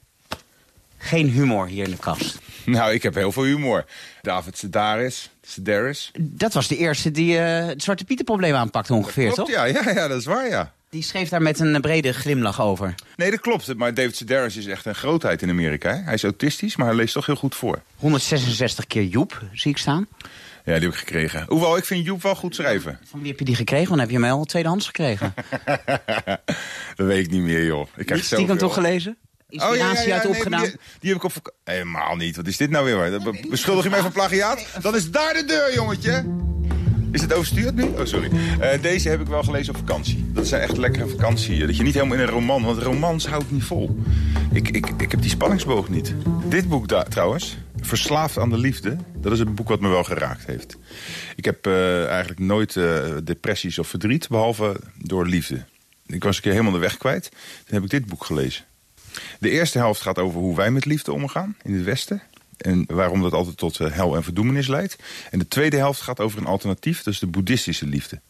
M: Geen humor hier in de kast.
O: Nou, ik heb heel veel humor. David Sedaris. Sedaris.
M: Dat was de eerste die eh, het Zwarte Pieter probleem aanpakte ongeveer,
O: Klopt,
M: toch?
O: ja, ja, ja, dat is waar, ja.
M: Die schreef daar met een brede glimlach over.
O: Nee, dat klopt. Maar David Sedaris is echt een grootheid in Amerika. Hè? Hij is autistisch, maar hij leest toch heel goed voor.
M: 166 keer Joep, zie ik staan.
O: Ja, die heb ik gekregen. Hoewel, ik vind Joep wel goed schrijven.
M: Van wie heb je die gekregen? Dan heb je hem al tweedehands gekregen.
O: dat weet ik niet meer, joh. Ik
M: Niet stiekem toch gelezen? Inspiratie uit
O: nee,
M: opgedaan?
O: maar die, die heb ik op Helemaal niet. Wat is dit nou weer? Beschuldig je mij van plagiaat? Dan is daar de deur, jongetje. Is het overstuurd nu? Oh, sorry. Eh, deze heb ik wel gelezen op vakantie. Dat een echt lekkere vakantie. Dat je niet helemaal in een roman... Want romans hou ik niet vol. Ik, ik, ik heb die spanningsboog niet. Dit boek daar, trouwens, Verslaafd aan de Liefde... dat is een boek wat me wel geraakt heeft. Ik heb eh, eigenlijk nooit eh, depressies of verdriet... behalve door liefde. Ik was een keer helemaal de weg kwijt. Toen heb ik dit boek gelezen. De eerste helft gaat over hoe wij met liefde omgaan in het Westen. En waarom dat altijd tot eh, hel en verdoemenis leidt. En de tweede helft gaat over een alternatief, is de boeddhistische liefde.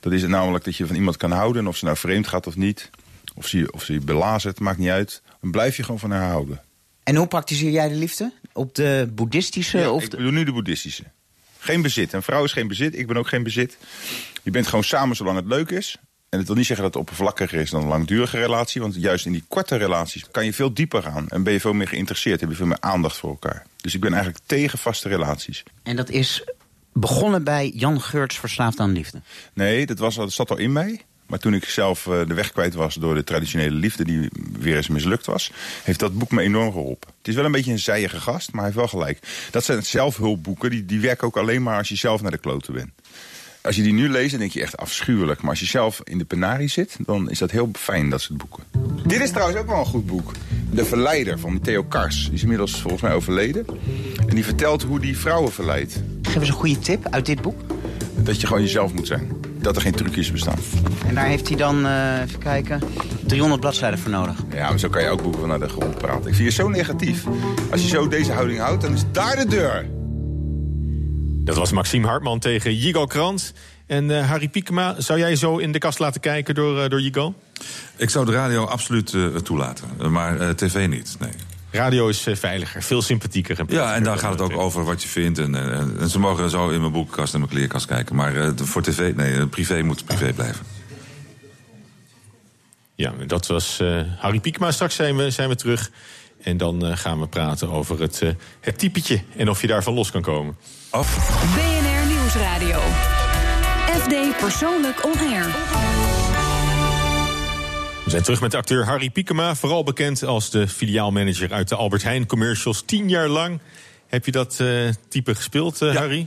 O: Dat is het namelijk dat je van iemand kan houden, en of ze nou vreemd gaat of niet. Of ze, of ze je belazert, maakt niet uit. Dan blijf je gewoon van haar houden.
M: En hoe praktiseer jij de liefde? Op de boeddhistische?
O: Ja,
M: of
O: ik bedoel nu de boeddhistische. Geen bezit. Een vrouw is geen bezit, ik ben ook geen bezit. Je bent gewoon samen zolang het leuk is. En het wil niet zeggen dat het oppervlakkiger is dan een langdurige relatie. Want juist in die korte relaties kan je veel dieper gaan. En ben je veel meer geïnteresseerd. Heb je veel meer aandacht voor elkaar. Dus ik ben eigenlijk tegen vaste relaties.
M: En dat is begonnen bij Jan Geurts Verslaafd aan Liefde.
O: Nee, dat, was, dat zat al in mij. Maar toen ik zelf eh, de weg kwijt was door de traditionele liefde... die weer eens mislukt was, heeft dat boek me enorm geholpen. Het is wel een beetje een zijige gast, maar hij heeft wel gelijk. Dat zijn zelfhulpboeken, die, die werken ook alleen maar als je zelf naar de kloten bent. Als je die nu leest, dan denk je echt afschuwelijk. Maar als je zelf in de penarie zit, dan is dat heel fijn, dat soort boeken. Dit is trouwens ook wel een goed boek. De Verleider van Theo Kars. Die is inmiddels volgens mij overleden. En die vertelt hoe die vrouwen verleidt.
M: Geef eens een goede tip uit dit boek.
O: Dat je gewoon jezelf moet zijn. Dat er geen trucjes bestaan.
M: En daar heeft hij dan, eh, even kijken, 300 bladzijden voor nodig.
O: Ja, maar zo kan je ook boeken naar de grond praten. Ik vind je zo negatief. Als je zo deze houding houdt, dan is daar de deur.
C: Dat was Maxime Hartman tegen Jigo Krant. En uh, Harry Piekema, zou jij zo in de kast laten kijken door, uh, door Jigo?
D: Ik zou de radio absoluut uh, toelaten, maar tv niet, nee.
C: Radio is veiliger, veel sympathieker. En
D: ja, en daar gaat het ook over wat je vindt. En, en, en, ze mogen zo in mijn boekenkast en mijn kleerkast kijken. Maar voor tv, nee, privé moet privé blijven.
C: Ja, dat was Harry Piekema. Straks zijn we, zijn we terug. En dan gaan we praten over het, het typetje en of je daarvan los kan komen.
D: Af.
B: BNR Nieuwsradio. FD Persoonlijk On Air.
C: We zijn terug met acteur Harry Piekema. Vooral bekend als de filiaalmanager uit de Albert Heijn commercials. Tien jaar lang heb je dat uh, type gespeeld, uh, ja. Harry.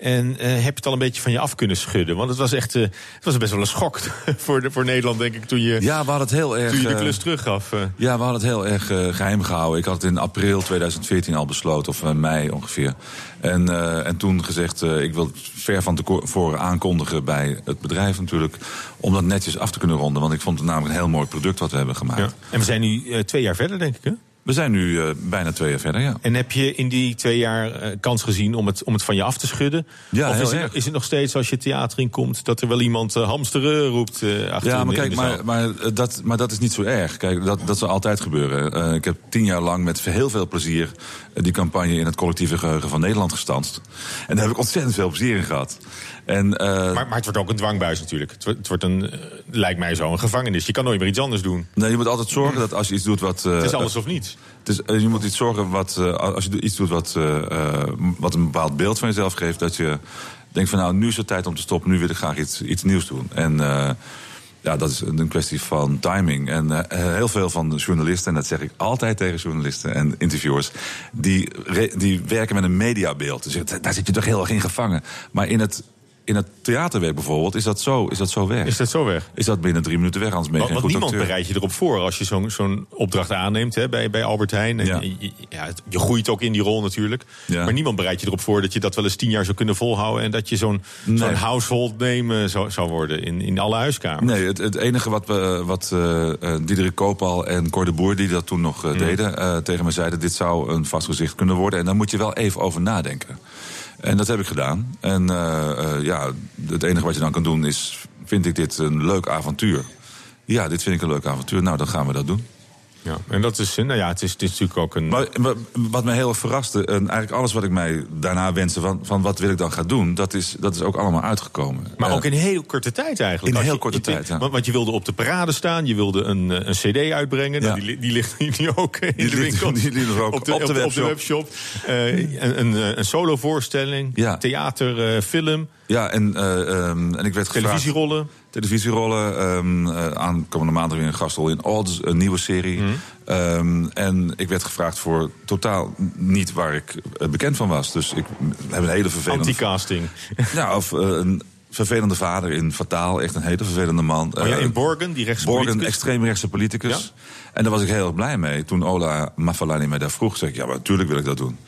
C: En uh, heb je het al een beetje van je af kunnen schudden? Want het was echt uh, het was best wel een schok voor, de, voor Nederland, denk ik, toen je,
D: ja, we hadden het heel erg,
C: toen je de klus teruggaf.
D: Ja, we hadden het heel erg geheim gehouden. Ik had het in april 2014 al besloten, of mei ongeveer. En, en toen gezegd, ik wil het ver van tevoren aankondigen bij het bedrijf natuurlijk. Om dat netjes af te kunnen ronden. Want ik vond het namelijk een heel mooi product wat we hebben gemaakt. Ja.
C: En we zijn nu twee jaar verder, denk ik, hè?
D: We zijn nu uh, bijna twee jaar verder, ja.
C: En heb je in die twee jaar uh, kans gezien om het, om het van je af te schudden?
D: Ja,
C: of is het, is het nog steeds als je theater in komt dat er wel iemand uh, hamsteren roept achter
D: Ja, maar kijk, maar, maar, dat, maar dat is niet zo erg. Kijk, dat, dat zal altijd gebeuren. ik heb tien jaar lang met heel veel plezier die campagne in het collectieve geheugen van Nederland gestanst. En daar heb ik ontzettend veel plezier in gehad. En,
C: maar, maar, het wordt ook een dwangbuis natuurlijk. Het wordt, het wordt een, lijkt mij zo, een gevangenis. Je kan nooit meer iets anders doen.
D: Nee, je moet altijd zorgen dat als je iets doet wat...
C: het is alles of niets.
D: Dus je moet iets zorgen wat, uh, als je iets doet wat, wat een bepaald beeld van jezelf geeft, dat je denkt van nou, nu is het tijd om te stoppen, nu wil ik graag iets, iets nieuws doen. En ja, dat is een kwestie van timing. En heel veel van de journalisten, en dat zeg ik altijd tegen journalisten en interviewers, die, die werken met een mediabeeld. Dus daar zit je toch heel erg in gevangen. Maar in het in het theaterwerk bijvoorbeeld, is dat zo, is dat zo weg?
C: Is dat zo weg?
D: Is dat binnen drie minuten weg, anders ben je
C: want, niemand
D: acteur.
C: bereidt je erop voor als je zo'n zo'n opdracht aanneemt hè, bij, bij Albert Heijn. En
D: Ja.
C: Je, ja, het- je groeit ook in die rol natuurlijk.
D: Ja.
C: Maar niemand bereidt je erop voor dat je dat wel eens tien jaar zou kunnen volhouden. En dat je zo'n
D: Nee.
C: zo'n household name zou, zou worden in, in alle huiskamers.
D: Nee, het, het enige wat, we, wat eh eh, Diederik Koopal en Cor de Boer, die dat toen nog eh, deden, eh, tegen me zeiden: dit zou een vast gezicht kunnen worden. En daar moet je wel even over nadenken. En dat heb ik gedaan. En eh, eh, ja, het enige wat je dan kan doen is: vind ik dit een leuk avontuur? Ja, dit vind ik een leuk avontuur. Nou, dan gaan we dat doen.
C: Ja, en dat is, nou ja, het is, het is natuurlijk ook een.
D: Maar, wat mij heel erg verraste, en eigenlijk alles wat ik mij daarna wenste van, van wat wil ik dan gaan doen, dat is, dat is ook allemaal uitgekomen.
C: Maar
D: Eh,
C: ook in heel korte tijd eigenlijk.
D: In heel korte
C: je-
D: tijd, ja.
C: Want, want je wilde op de parade staan, je wilde een, eh, een cd uitbrengen. Nou, die, die ligt nu ook in
D: Die
C: de winkel.
D: die ligt ook
C: op de,
D: op de webshop.
C: webshop. Eh, een een, eh, een solovoorstelling,
D: Ja.
C: theater, eh, film,
D: Ja, en, eh, ehm, en ik werd gevraagd...
C: televisierollen.
D: Televisierollen. ehm eh, aankomende maandag weer een gastrol in Odds, een nieuwe serie.
C: Mhm.
D: Ehm, en ik werd gevraagd voor totaal niet waar ik eh, bekend van was. Dus ik heb een hele vervelende...
C: Anti-casting.
D: Ja, of eh, een vervelende vader in Fataal. Echt een hele vervelende man.
C: Oh ja, in Borgen, die rechtse
D: Borgen,
C: politicus.
D: extreemrechtse politicus. En daar was ik heel erg blij mee. Toen Ola Mafalani mij daar vroeg, zei ik... ja, maar natuurlijk wil ik dat doen.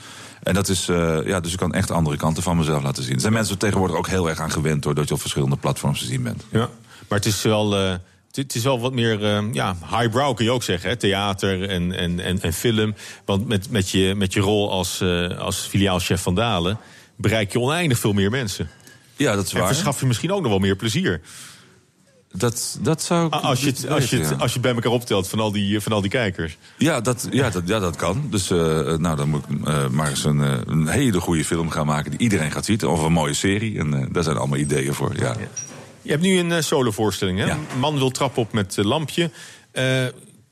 D: En dat is, eh, ja, dus ik kan echt andere kanten van mezelf laten zien. Er zijn mensen tegenwoordig ook heel erg aan gewend... doordat je op verschillende platforms te zien bent.
C: Ja, maar het is wel, eh, het- is wel wat meer eh, ja, highbrow, kun je ook zeggen. Hè? Theater en, en, en, en film. Want met, met, je, met je rol als, als filiaalchef van Dalen... bereik je oneindig veel meer mensen.
D: Ja, dat is
C: En
D: waar.
C: verschaf je misschien ook nog wel meer plezier.
D: Dat, dat zou ik
C: Ah, Als je, het, als, je
D: weten,
C: het,
D: ja.
C: als je het bij elkaar optelt van al die, van al die kijkers.
D: Ja, dat, ja, dat, ja, dat kan. Dus eh, nou, dan moet ik eh, maar eens een, eh, een hele goede film gaan maken... die iedereen gaat zien. Of een mooie serie. En eh, daar zijn allemaal ideeën voor, ja.
C: Je hebt nu een eh, solovoorstelling, hè? Man wil trappen op met eh, lampje. Eh,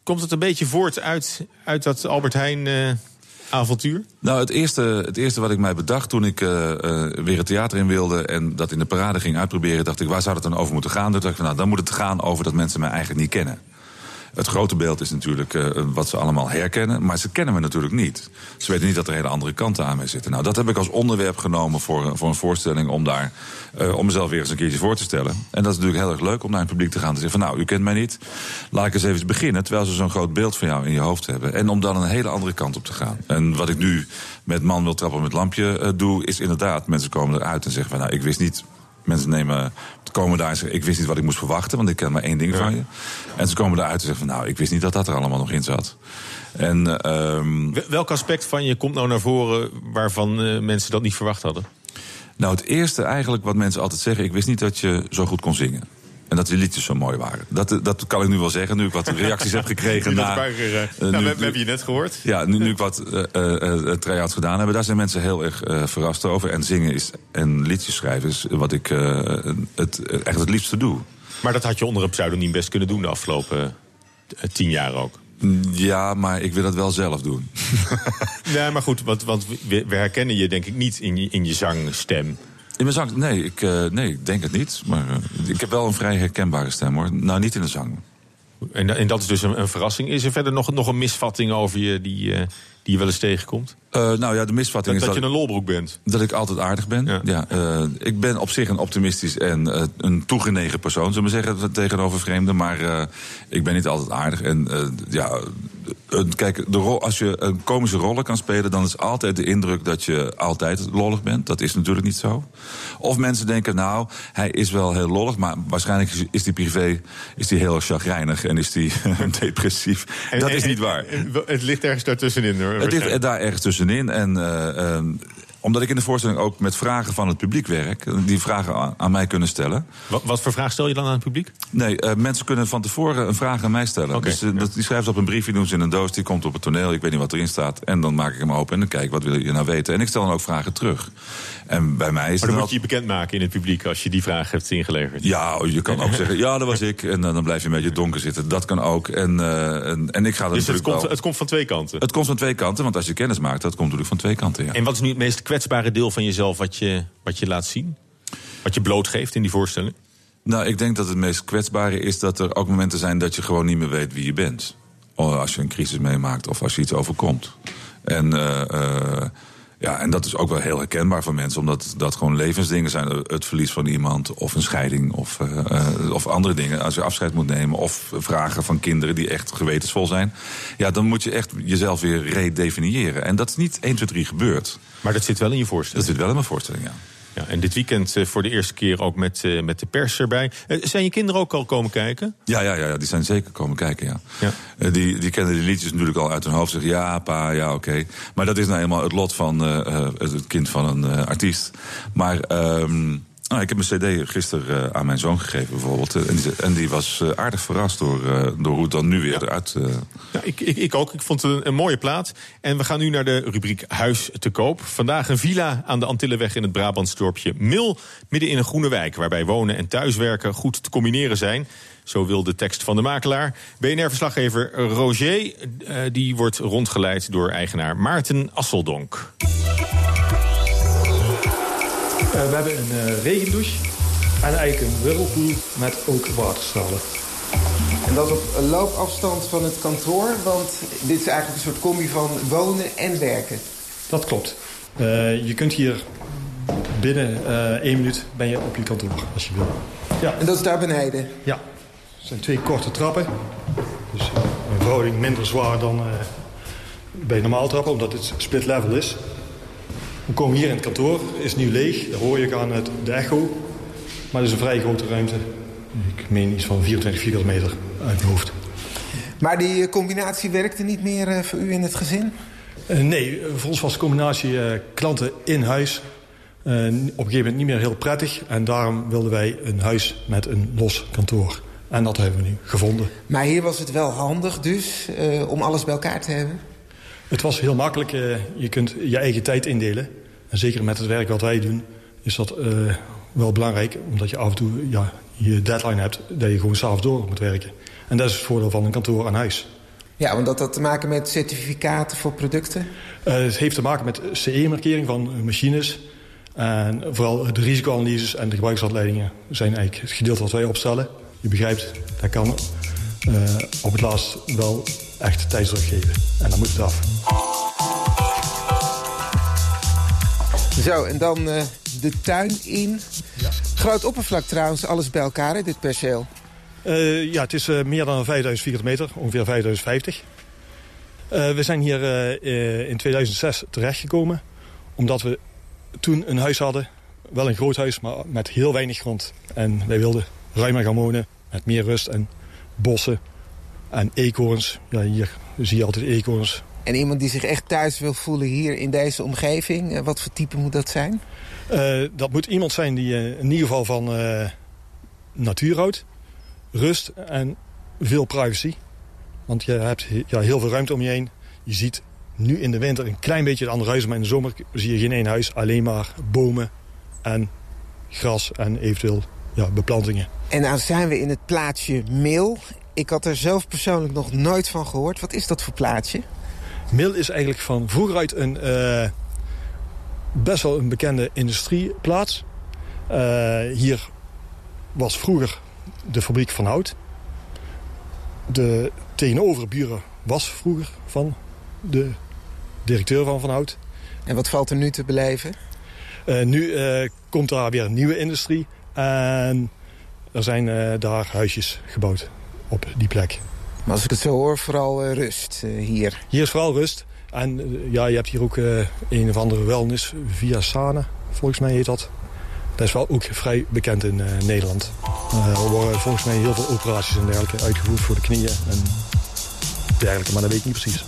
C: komt het een beetje voort uit, uit dat Albert Heijn eh, avontuur?
D: Nou, het eerste, het eerste wat ik mij bedacht toen ik eh, eh, weer het theater in wilde... en dat in de parade ging uitproberen, dacht ik, waar zou het dan over moeten gaan? Toen dacht ik, nou, dan moet het gaan over dat mensen mij eigenlijk niet kennen. Het grote beeld is natuurlijk eh, wat ze allemaal herkennen, maar ze kennen me natuurlijk niet. Ze weten niet dat er hele andere kanten aan mij zitten. Nou, dat heb ik als onderwerp genomen voor, voor een voorstelling om daar eh, om mezelf weer eens een keertje voor te stellen. En dat is natuurlijk heel erg leuk om naar een publiek te gaan te zeggen van nou, u kent mij niet. Laat ik eens even beginnen, terwijl ze zo'n groot beeld van jou in je hoofd hebben. En om dan een hele andere kant op te gaan. En wat ik nu met man wil trappen met lampje eh, doe, is inderdaad, mensen komen eruit en zeggen van nou, ik wist niet Mensen nemen, komen daar en zeggen: Ik wist niet wat ik moest verwachten, want ik ken maar één ding van je. En ze komen eruit en zeggen: van, Nou, ik wist niet dat dat er allemaal nog in zat. En, ehm,
C: Wel- Welk aspect van je komt nou naar voren waarvan eh, mensen dat niet verwacht hadden?
D: Nou, het eerste eigenlijk wat mensen altijd zeggen: Ik wist niet dat je zo goed kon zingen. En dat die liedjes zo mooi waren. Dat, dat kan ik nu wel zeggen, nu ik wat reacties heb gekregen. Na,
C: eh,
D: eh,
C: nou,
D: nu-
C: we, we hebben je net gehoord.
D: Ja, nu, nu ik wat eh, eh, try-outs gedaan heb, daar zijn mensen heel erg eh, verrast over. En zingen is, en liedjes schrijven is wat ik het, echt het liefste doe.
C: Maar dat had je onder een pseudoniem best kunnen doen de afgelopen tien jaar ook.
D: Ja, maar ik wil dat wel zelf doen.
C: Nee, maar goed, want, want we, we herkennen je denk ik niet in je, in je zangstem.
D: In mijn zang? Nee, ik, eh, nee, ik denk het niet. Maar eh, ik heb wel een vrij herkenbare stem hoor. Nou, niet in de zang.
C: En, en dat is dus een, een verrassing. Is er verder nog, nog een misvatting over je die, eh, die je wel eens tegenkomt?
D: Nou ja, de misvatting
C: Dat,
D: is
C: dat je een lolbroek bent.
D: Dat ik altijd aardig ben. Ja. ik ben op zich een optimistisch en een toegenegen persoon, zullen we zeggen, tegenover vreemden. Maar ik ben niet altijd aardig. En ja, kijk, de rol, als je een komische rollen kan spelen, dan is altijd de indruk dat je altijd lollig bent. Dat is natuurlijk niet zo. Of mensen denken, nou, hij is wel heel lollig, maar waarschijnlijk is- hij privé is die heel chagrijnig en is hij depressief.
C: En-
D: dat
C: en-
D: is niet waar.
C: en- Het ligt ergens daartussenin. Hoor,
D: Het ligt daar ergens tussenin. En eh, ehm, omdat ik in de voorstelling ook met vragen van het publiek werk, die vragen aan, mij kunnen stellen.
C: Wat, wat voor vraag stel je dan aan het publiek?
D: Nee, eh, mensen kunnen van tevoren een vraag aan mij stellen. dus eh, dat, die schrijven ze op een briefje, doen ze in een doos, die komt op het toneel, ik weet niet wat erin staat. En dan maak ik hem open en dan kijk wat wil je nou weten? En ik stel dan ook vragen terug. En bij mij is
C: Maar dan moet je je bekendmaken in het publiek als je die vraag hebt ingeleverd.
D: Ja, oh, je kan ook zeggen, ja, dat was ik. En eh, dan blijf je een beetje donker zitten. Dat kan ook. En, en, en ik ga
C: Dus het komt,
D: wel-
C: het komt van twee kanten.
D: Het komt van twee kanten, want als je kennis maakt, dat komt natuurlijk van twee kanten. Ja.
C: En wat is nu het meest kwetsbare deel van jezelf wat je, wat je laat zien? Wat je blootgeeft in die voorstelling?
D: Nou, ik denk dat het meest kwetsbare is dat er ook momenten zijn dat je gewoon niet meer weet wie je bent. Als je een crisis meemaakt of als je iets overkomt. En, eh, eh, ja, en dat is ook wel heel herkenbaar voor mensen, omdat dat gewoon levensdingen zijn. Het verlies van iemand of een scheiding of, eh, eh, of andere dingen. Als je afscheid moet nemen of vragen van kinderen die echt gewetensvol zijn. Ja, dan moet je echt jezelf weer redefiniëren. En dat is niet 1, 2, 3 gebeurd.
C: Maar dat zit wel in je voorstelling?
D: Dat zit wel in mijn voorstelling, ja.
C: Ja, en dit weekend eh, voor de eerste keer ook met, eh, met de pers erbij. Eh, zijn je kinderen ook al komen kijken?
D: Ja, ja, ja, ja, die zijn zeker komen kijken, ja.
C: Ja.
D: Die, die kennen die liedjes natuurlijk al uit hun hoofd. Zeggen ja, pa, ja, oké. Maar dat is nou eenmaal het lot van het kind van een artiest. Maar ehm, nou, ik heb een cd gisteren eh, aan mijn zoon gegeven bijvoorbeeld. En, die, en die was eh, aardig verrast door, eh, door hoe het dan nu weer eruit... eh,
C: Ja, ik, ik, ik ook. Ik vond het een, een mooie plaat. En we gaan nu naar de rubriek Huis te koop. Vandaag een villa aan de Antillenweg in het Brabants dorpje Mil. Midden in een groene wijk, waarbij wonen en thuiswerken goed te combineren zijn. Zo wil de tekst van de makelaar. BNR-verslaggever Roger, die wordt rondgeleid door eigenaar Maarten Asseldonk.
P: Eh, we hebben een eh, regendouche en eigenlijk een whirlpool met ook waterstralen.
Q: En dat op loopafstand van het kantoor, want dit is eigenlijk een soort combi van wonen en werken.
P: Dat klopt. Eh, je kunt hier binnen één minuut ben je op je kantoor als je wil. Ja.
Q: En dat is daar beneden?
P: Ja. Het zijn twee korte trappen. Dus een verhouding minder zwaar dan eh, bij normaal trappen, omdat het split level is. We komen hier in het kantoor, is nu leeg. Daar hoor je aan het, de echo. Maar het is een vrij grote ruimte. Ik meen iets van 24 vierkante meter uit mijn hoofd.
Q: Maar die eh, combinatie werkte niet meer eh, voor u in het gezin?
P: Eh, nee, voor ons was de combinatie klanten in huis op een gegeven moment niet meer heel prettig. En daarom wilden wij een huis met een los kantoor. En dat hebben we nu gevonden.
Q: Maar hier was het wel handig dus, om alles bij elkaar te hebben?
P: Het was heel makkelijk. eh, je kunt je eigen tijd indelen. En zeker met het werk wat wij doen is dat eh, wel belangrijk. Omdat je af en toe ja, je deadline hebt... dat je gewoon s'avonds door moet werken. En dat is het voordeel van een kantoor aan huis.
Q: Ja, want dat had te maken met certificaten voor producten?
P: Uh, het heeft te maken met CE-markering van machines... En vooral de risicoanalyses en de gebruikshandleidingen zijn eigenlijk het gedeelte wat wij opstellen. Je begrijpt, dat kan op het laatst wel echt tijdsdruk geven. En dan moet het af.
Q: Zo, en dan uh, de tuin in. Ja. Groot oppervlak trouwens, alles bij elkaar, hè, dit perceel.
P: Uh, ja, het is meer dan 5000 vierkante meter, ongeveer 5050. we zijn hier in 2006 terechtgekomen, omdat we toen een huis hadden. Wel een groot huis, maar met heel weinig grond. En wij wilden ruimer gaan wonen, met meer rust en bossen en eekhoorns. Ja, hier zie je altijd eekhoorns.
Q: En iemand die zich echt thuis wil voelen hier in deze omgeving, eh, wat voor type moet dat zijn?
P: Uh, dat moet iemand zijn die uh, in ieder geval van uh, natuur houdt. Rust en veel privacy. Want je hebt ja, heel veel ruimte om je heen. Je ziet nu in de winter een klein beetje het andere huis. Maar in de zomer zie je geen één huis. Alleen maar bomen en gras en eventueel ja, beplantingen.
Q: En nou zijn we in het plaatsje Mil. Ik had er zelf persoonlijk nog nooit van gehoord. Wat is dat voor plaatsje?
P: Mil is eigenlijk van vroeger uit een uh, best wel een bekende industrieplaats. Uh, hier was vroeger de fabriek van hout. De tegenoverburen was vroeger van de directeur van Van Hout.
Q: En wat valt er nu te beleven?
P: Uh, nu komt daar weer een nieuwe industrie. En er zijn uh, daar huisjes gebouwd op die plek.
Q: Maar als ik het zo hoor, vooral rust hier.
P: Hier is vooral rust. En ja, je hebt hier ook een of andere wellness, Via Sana, volgens mij heet dat. Dat is wel ook vrij bekend in Nederland. er worden volgens mij heel veel operaties en dergelijke uitgevoerd voor de knieën en dergelijke, maar dat weet ik niet precies.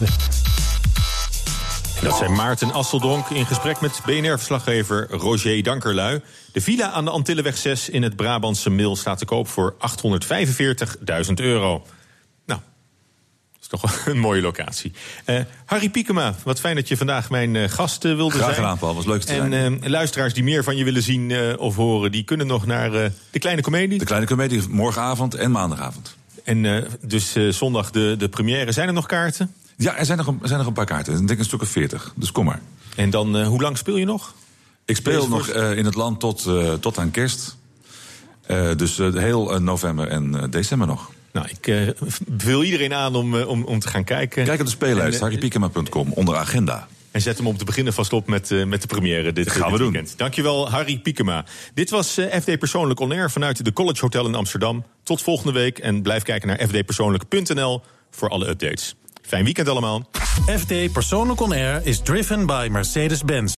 C: Dat zijn Maarten Asseldonk in gesprek met BNR-verslaggever Roger Dankerlui. De villa aan de Antillenweg 6 in het Brabantse Mil staat te koop voor 845.000 euro. Nou, dat is toch een mooie locatie. Uh, Harry Piekema, wat fijn dat je vandaag mijn uh, gast uh, wilde
D: Graag
C: zijn.
D: Graag gedaan, Paul. Was leuk te
C: en,
D: zijn.
C: luisteraars die meer van je willen zien of horen... die kunnen nog naar de Kleine Comedie.
D: De Kleine Comedie, morgenavond en maandagavond.
C: En dus zondag de, de première. Zijn er nog kaarten?
D: Ja, er zijn nog een, er zijn nog een paar kaarten. Ik denk een stuk of veertig. Dus kom maar.
C: En dan, uh, hoe lang speel je nog?
D: Ik speel nog uh, in het land tot, uh, tot aan kerst. dus heel november en december nog.
C: Nou, ik beveel iedereen aan om, om, om te gaan kijken.
D: Kijk op de speellijst, harrypiekema.com, onder agenda.
C: En zet hem om te beginnen vast op met, uh, met de première dit,
D: dat gaan
C: dit
D: we
C: weekend.
D: doen.
C: Dankjewel, Harry Piekema. Dit was uh, FD Persoonlijk On Air vanuit de College Hotel in Amsterdam. Tot volgende week en blijf kijken naar fdpersoonlijk.nl voor alle updates. Fijn weekend allemaal.
A: FD Persoonlijk On Air is driven by Mercedes-Benz.